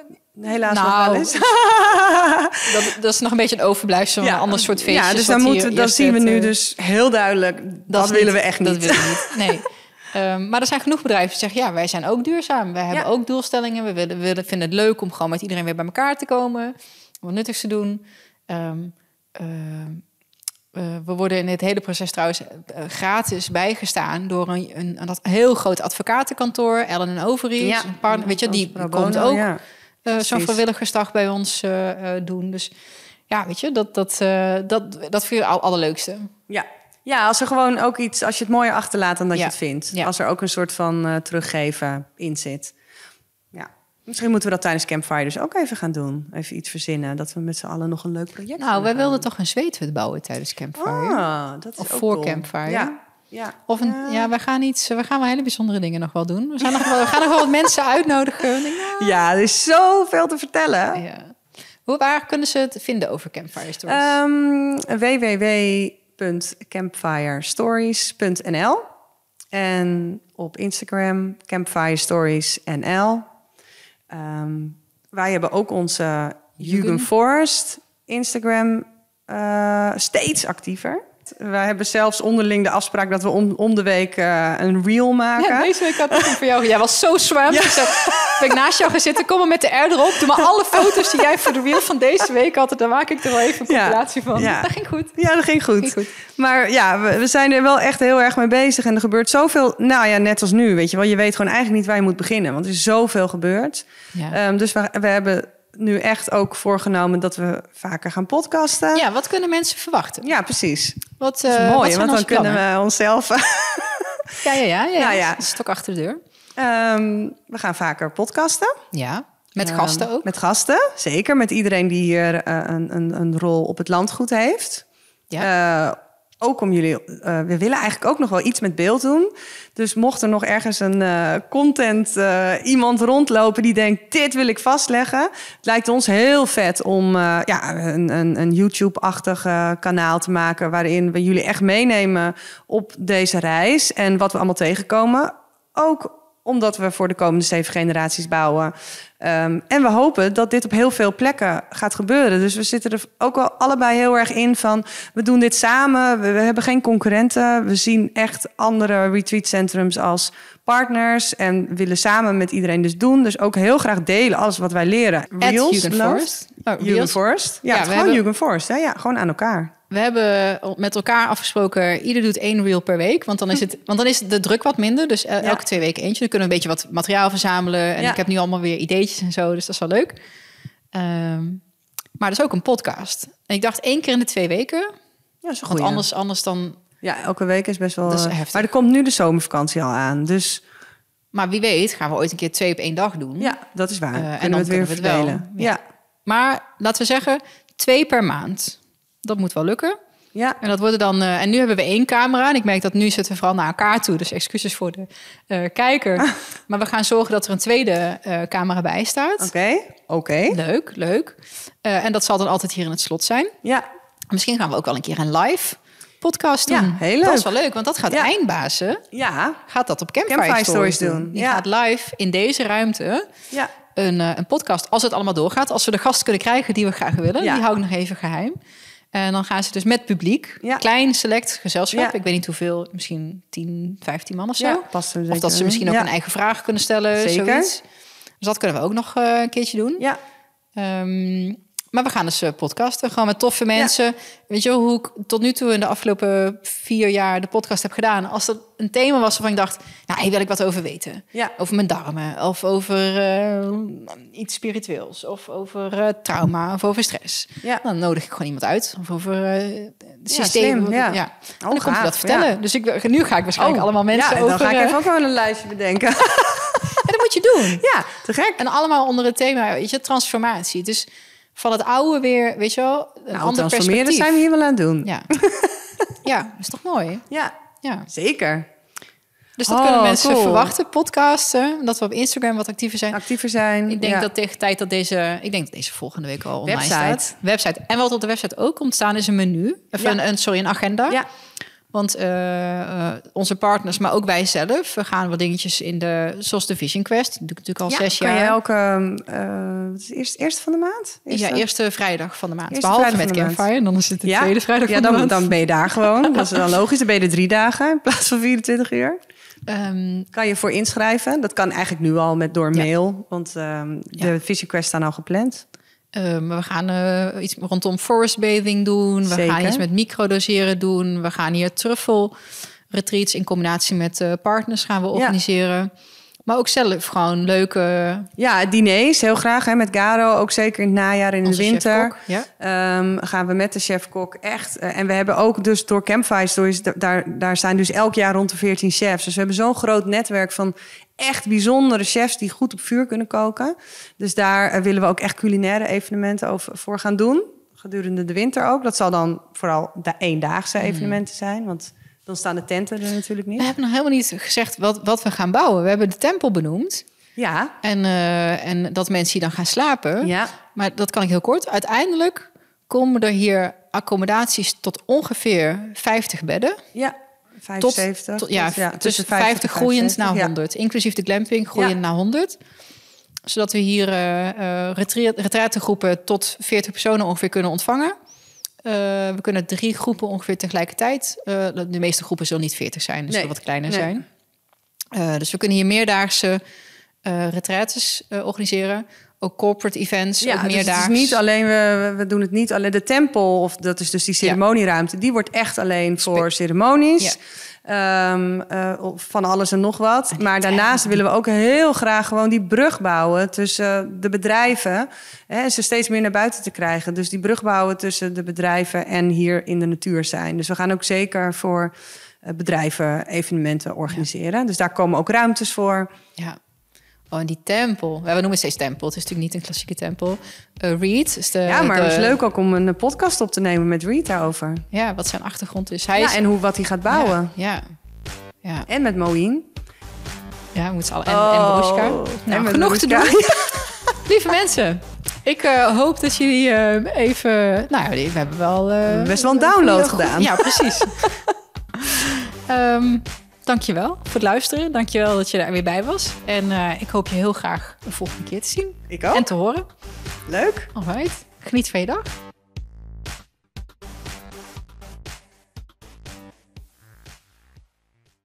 Helaas nog nou, wel eens. Dat, dat is nog een beetje een overblijfsel van een ander soort feestjes. Ja, dus dan, moeten, dan zien we nu dus heel duidelijk... Dat, willen niet- we echt niet. Dat willen we niet, nee. Ehm, maar er zijn genoeg bedrijven die zeggen... ja, wij zijn ook duurzaam. Wij hebben Ja. ook doelstellingen. We willen, willen, vinden het leuk om gewoon met iedereen weer bij elkaar te komen. Om wat nuttigs te doen. Ehm, ehm, eh, we worden in het hele proces trouwens eh, gratis bijgestaan... door een, een, een, heel groot advocatenkantoor. Ellen Overy. Ja. Een partner, weet je, die komt bono, ook ja. eh, zo'n vrijwilligersdag bij ons eh, eh, doen. Dus ja, weet je, dat, dat, eh, dat, dat vind ik het allerleukste. Ja. Ja, als er gewoon ook iets... Als je het mooier achterlaat dan dat Ja. je het vindt. Ja. Als er ook een soort van eh, teruggeven in zit. Ja. Misschien moeten we dat tijdens Campfire dus ook even gaan doen. Even iets verzinnen. Dat we met z'n allen nog een leuk project Nou, wij gaan wilden toch een zweethut bouwen tijdens Campfire. Ah, dat is Of ook voor cool. Campfire. Ja. ja. Of een, ja, wij gaan iets, we gaan wel hele bijzondere dingen nog wel doen. We, zijn nog wel, we gaan nog wel wat mensen uitnodigen. Denk, nou, Ja, er is zoveel te vertellen. ja. Hoe, waar kunnen ze het vinden over Campfire Stories? Ehm www.campfirestories.nl en op Instagram Campfire Stories NL. Ehm, wij hebben ook onze Jugend Jugend. Forest. Instagram eh, steeds actiever. Wij hebben zelfs onderling de afspraak dat we om, om de week eh, een reel maken. Ja, deze week had ik voor jou. Jij was zo zwaar. Ja. Ben ik naast jou gaan zitten. Kom maar met de R erop. Doe maar alle foto's die jij voor de reel van deze week had. Dan maak ik er wel even een compilatie van. Ja. Dat ging goed. Ja, dat ging goed. Ging goed. Maar ja, we, we zijn er wel echt heel erg mee bezig. En er gebeurt zoveel. Nou ja, net als nu. Weet je wel, je weet gewoon eigenlijk niet waar je moet beginnen. Want er is zoveel gebeurd. Ehm, dus we, we hebben nu echt ook voorgenomen dat we vaker gaan podcasten. Ja, wat kunnen mensen verwachten? Ja, precies. Wat, eh, mooi, wat want dan kunnen we onszelf... Ja, ja, ja. ja, Nou ja. Ook achter de deur. Ehm, we gaan vaker podcasten. Ja. Met Ehm, gasten ook. Met gasten, zeker. Met iedereen die hier eh, een, een, een rol op het landgoed heeft. Ja. Eh, ook om jullie, eh, we willen eigenlijk ook nog wel iets met beeld doen. Dus mocht er nog ergens een eh, content eh, iemand rondlopen die denkt: dit wil ik vastleggen. Het lijkt ons heel vet om ja, een, een, een YouTube-achtig kanaal te maken. waarin we jullie echt meenemen op deze reis en wat we allemaal tegenkomen. Ook omdat we voor de komende zeven generaties bouwen. Ehm, en we hopen dat dit op heel veel plekken gaat gebeuren. Dus we zitten er ook wel allebei heel erg in van... we doen dit samen, we, we hebben geen concurrenten. We zien echt andere retreatcentrums als partners... en willen samen met iedereen dus doen. Dus ook heel graag delen alles wat wij leren. At Reels, love. Forest. Oh. Forest. Ja, Ja, we gewoon hebben- Forest. Ja, gewoon aan elkaar. We hebben met elkaar afgesproken, ieder doet één reel per week. Want dan is, het, want dan is de druk wat minder. Dus Ja. elke twee weken eentje. Dan kunnen we een beetje wat materiaal verzamelen. En Ja. ik heb nu allemaal weer ideetjes en zo. Dus dat is wel leuk. Ehm, maar dat is ook een podcast. En ik dacht één keer in de twee weken. Ja, Want goeie. anders, anders dan... Ja, elke week is best wel... Dat is eh, heftig. Maar er komt nu de zomervakantie al aan. Dus Maar wie weet gaan we ooit een keer twee op één dag doen. ja, dat is waar. Eh, en kunnen we dan het weer we het wel. ja. Maar laten we zeggen, twee per maand. Dat moet wel lukken. Ja, En dat worden dan. eh, en nu hebben we één camera. En ik merk dat nu zitten we vooral naar elkaar toe. Dus excuses voor de eh, kijker. Maar we gaan zorgen dat er een tweede eh, camera bij staat. oké. Oké. Leuk, leuk. En dat zal dan altijd hier in het slot zijn. Ja, Misschien gaan we ook wel een keer een live podcast doen. Ja, heel Dat leuk. is wel leuk, want dat gaat Ja. eindbazen. ja, Gaat dat op Campfire, Campfire Stories, Stories doen. doen. Die Ja. gaat live in deze ruimte ja. een, een podcast. Als het allemaal doorgaat. Als we de gast kunnen krijgen die we graag willen. Ja. Die hou ik nog even geheim. En dan gaan ze dus met publiek. Ja. Klein, select gezelschap. Ja. Ik weet niet hoeveel. Misschien 10, 15 man of zo. Ja, past er of dat ze misschien ook een eigen vraag kunnen stellen. Zeker. Zoiets. Dus dat kunnen we ook nog eh, een keertje doen. Ja, Ehm, maar we gaan dus eh, podcasten. Gewoon met toffe mensen. Weet je wel, hoe ik tot nu toe in de afgelopen vier jaar de podcast heb gedaan. Als er een thema was waarvan ik dacht... Nou, hier wil ik wat over weten. ja. Over mijn darmen. Of over eh, iets spiritueels. Of over eh, trauma. Of over stress. Ja. Dan nodig ik gewoon iemand uit. Of over het Ja, systeem. slim, ja. En dan komt hij gaaf, dat vertellen. ja. Dus ik, nu ga ik waarschijnlijk Oh, allemaal mensen ja, over... dan ga ik even ook wel een lijstje bedenken. en dat moet je doen. ja, te gek. En allemaal onder het thema, weet je, transformatie. Dus van het oude weer, weet je wel, een Nou, ander perspectief. zijn we hier wel aan het doen. Ja. ja, is toch mooi? Ja, Ja. zeker. Dus dat Oh, kunnen mensen cool. verwachten, podcasten. Dat we op Instagram wat actiever zijn. Actiever zijn. Ik denk ja. dat tegen tijd dat deze, ik denk dat deze volgende week al online Website. staat. Website. En wat op de website ook komt staan is een menu. Of Ja. een, sorry, een agenda. Ja, Want eh, eh, onze partners, maar ook wij zelf, we gaan wat dingetjes in de, zoals de Vision Quest. Doe ik natuurlijk al ja, zes kan jaar. je elke... wat is het, eerst, eerste van de maand? Ja, eerste vrijdag van de maand. Eerste Behalve met. Campfire. En dan is het de ja? tweede vrijdag ja, van dan, de maand. dan ben je daar gewoon. Dat is dan logisch. Dan ben je er drie dagen in plaats van 24 uur. Ehm, Kan je voor inschrijven. Dat kan eigenlijk nu al met door Ja. mail. Want ehm, de Ja. Vision Quest staan al gepland. Ehm, we gaan eh, iets rondom forest bathing doen. We Zeker. gaan iets met microdoseren doen. We gaan hier truffel retreats in combinatie met eh, partners gaan we organiseren. Maar ook zelf gewoon leuke... Ja, diners heel graag hè, met Garo. Ook zeker in het najaar en in de winter. ja. Ehm, gaan we met de chef-kok echt. eh, en we hebben ook dus door Campfire Stories, da- daar, daar zijn dus elk jaar rond de 14 chefs. Dus we hebben zo'n groot netwerk van echt bijzondere chefs die goed op vuur kunnen koken. Dus daar eh, willen we ook echt culinaire evenementen over, voor gaan doen. Gedurende de winter ook. Dat zal dan vooral de eendaagse evenementen zijn. Want dan staan de tenten er natuurlijk We niet. hebben nog helemaal niet gezegd wat, wat we gaan bouwen. We hebben de tempel benoemd. Ja, En, eh, en dat mensen hier dan gaan slapen. ja, Maar dat kan ik heel kort. Uiteindelijk komen er hier accommodaties tot ongeveer 50 bedden. ja. Tot, 75. tot- ja, tussen 50, en groeiend naar 75, ja. 100. Inclusief de glamping groeiend Ja. naar 100. zodat we hier uh, retraitegroepen tot 40 personen ongeveer kunnen ontvangen. Uh, we kunnen drie groepen ongeveer tegelijkertijd. Uh, de meeste groepen zullen niet 40 zijn, dus nee. wat kleiner nee. zijn. dus we kunnen hier meerdaagse retraites organiseren ook corporate events, ja, ook dus meerdaags. het is niet alleen, we, we doen het niet alleen de tempel, of dat is dus die ceremonieruimte, die wordt echt alleen voor ceremonies. Um, uh, van alles en nog wat. Maar daarnaast willen we ook heel graag gewoon die brug bouwen tussen de bedrijven. Hè, en ze steeds meer naar buiten te krijgen. Dus die brug bouwen tussen de bedrijven en hier in de natuur zijn. Dus we gaan ook zeker voor uh, bedrijven evenementen organiseren. Dus daar komen ook ruimtes voor. Ja. Oh, en die tempel. We noemen steeds tempel. Het is natuurlijk niet een klassieke tempel. Uh, Reed is de... Ja, maar de... het is leuk ook om een podcast op te nemen met Reed daarover. Ja, wat zijn achtergrond is. Hij ja, is... en hoe, wat hij gaat bouwen. Ja, ja. En met Moïn. Ja, we moeten al. En, oh, en Marushka. Nou, en genoeg te doen. Lieve mensen, ik uh, hoop dat jullie uh, even... Nou, we hebben wel... Best wel een download gedaan. Ja, precies. um, Dankjewel voor het luisteren. Dankjewel dat je er weer bij was. En uh, ik hoop je heel graag de volgende keer te zien. Ik ook. En te horen. Leuk. Alright. Geniet van je dag.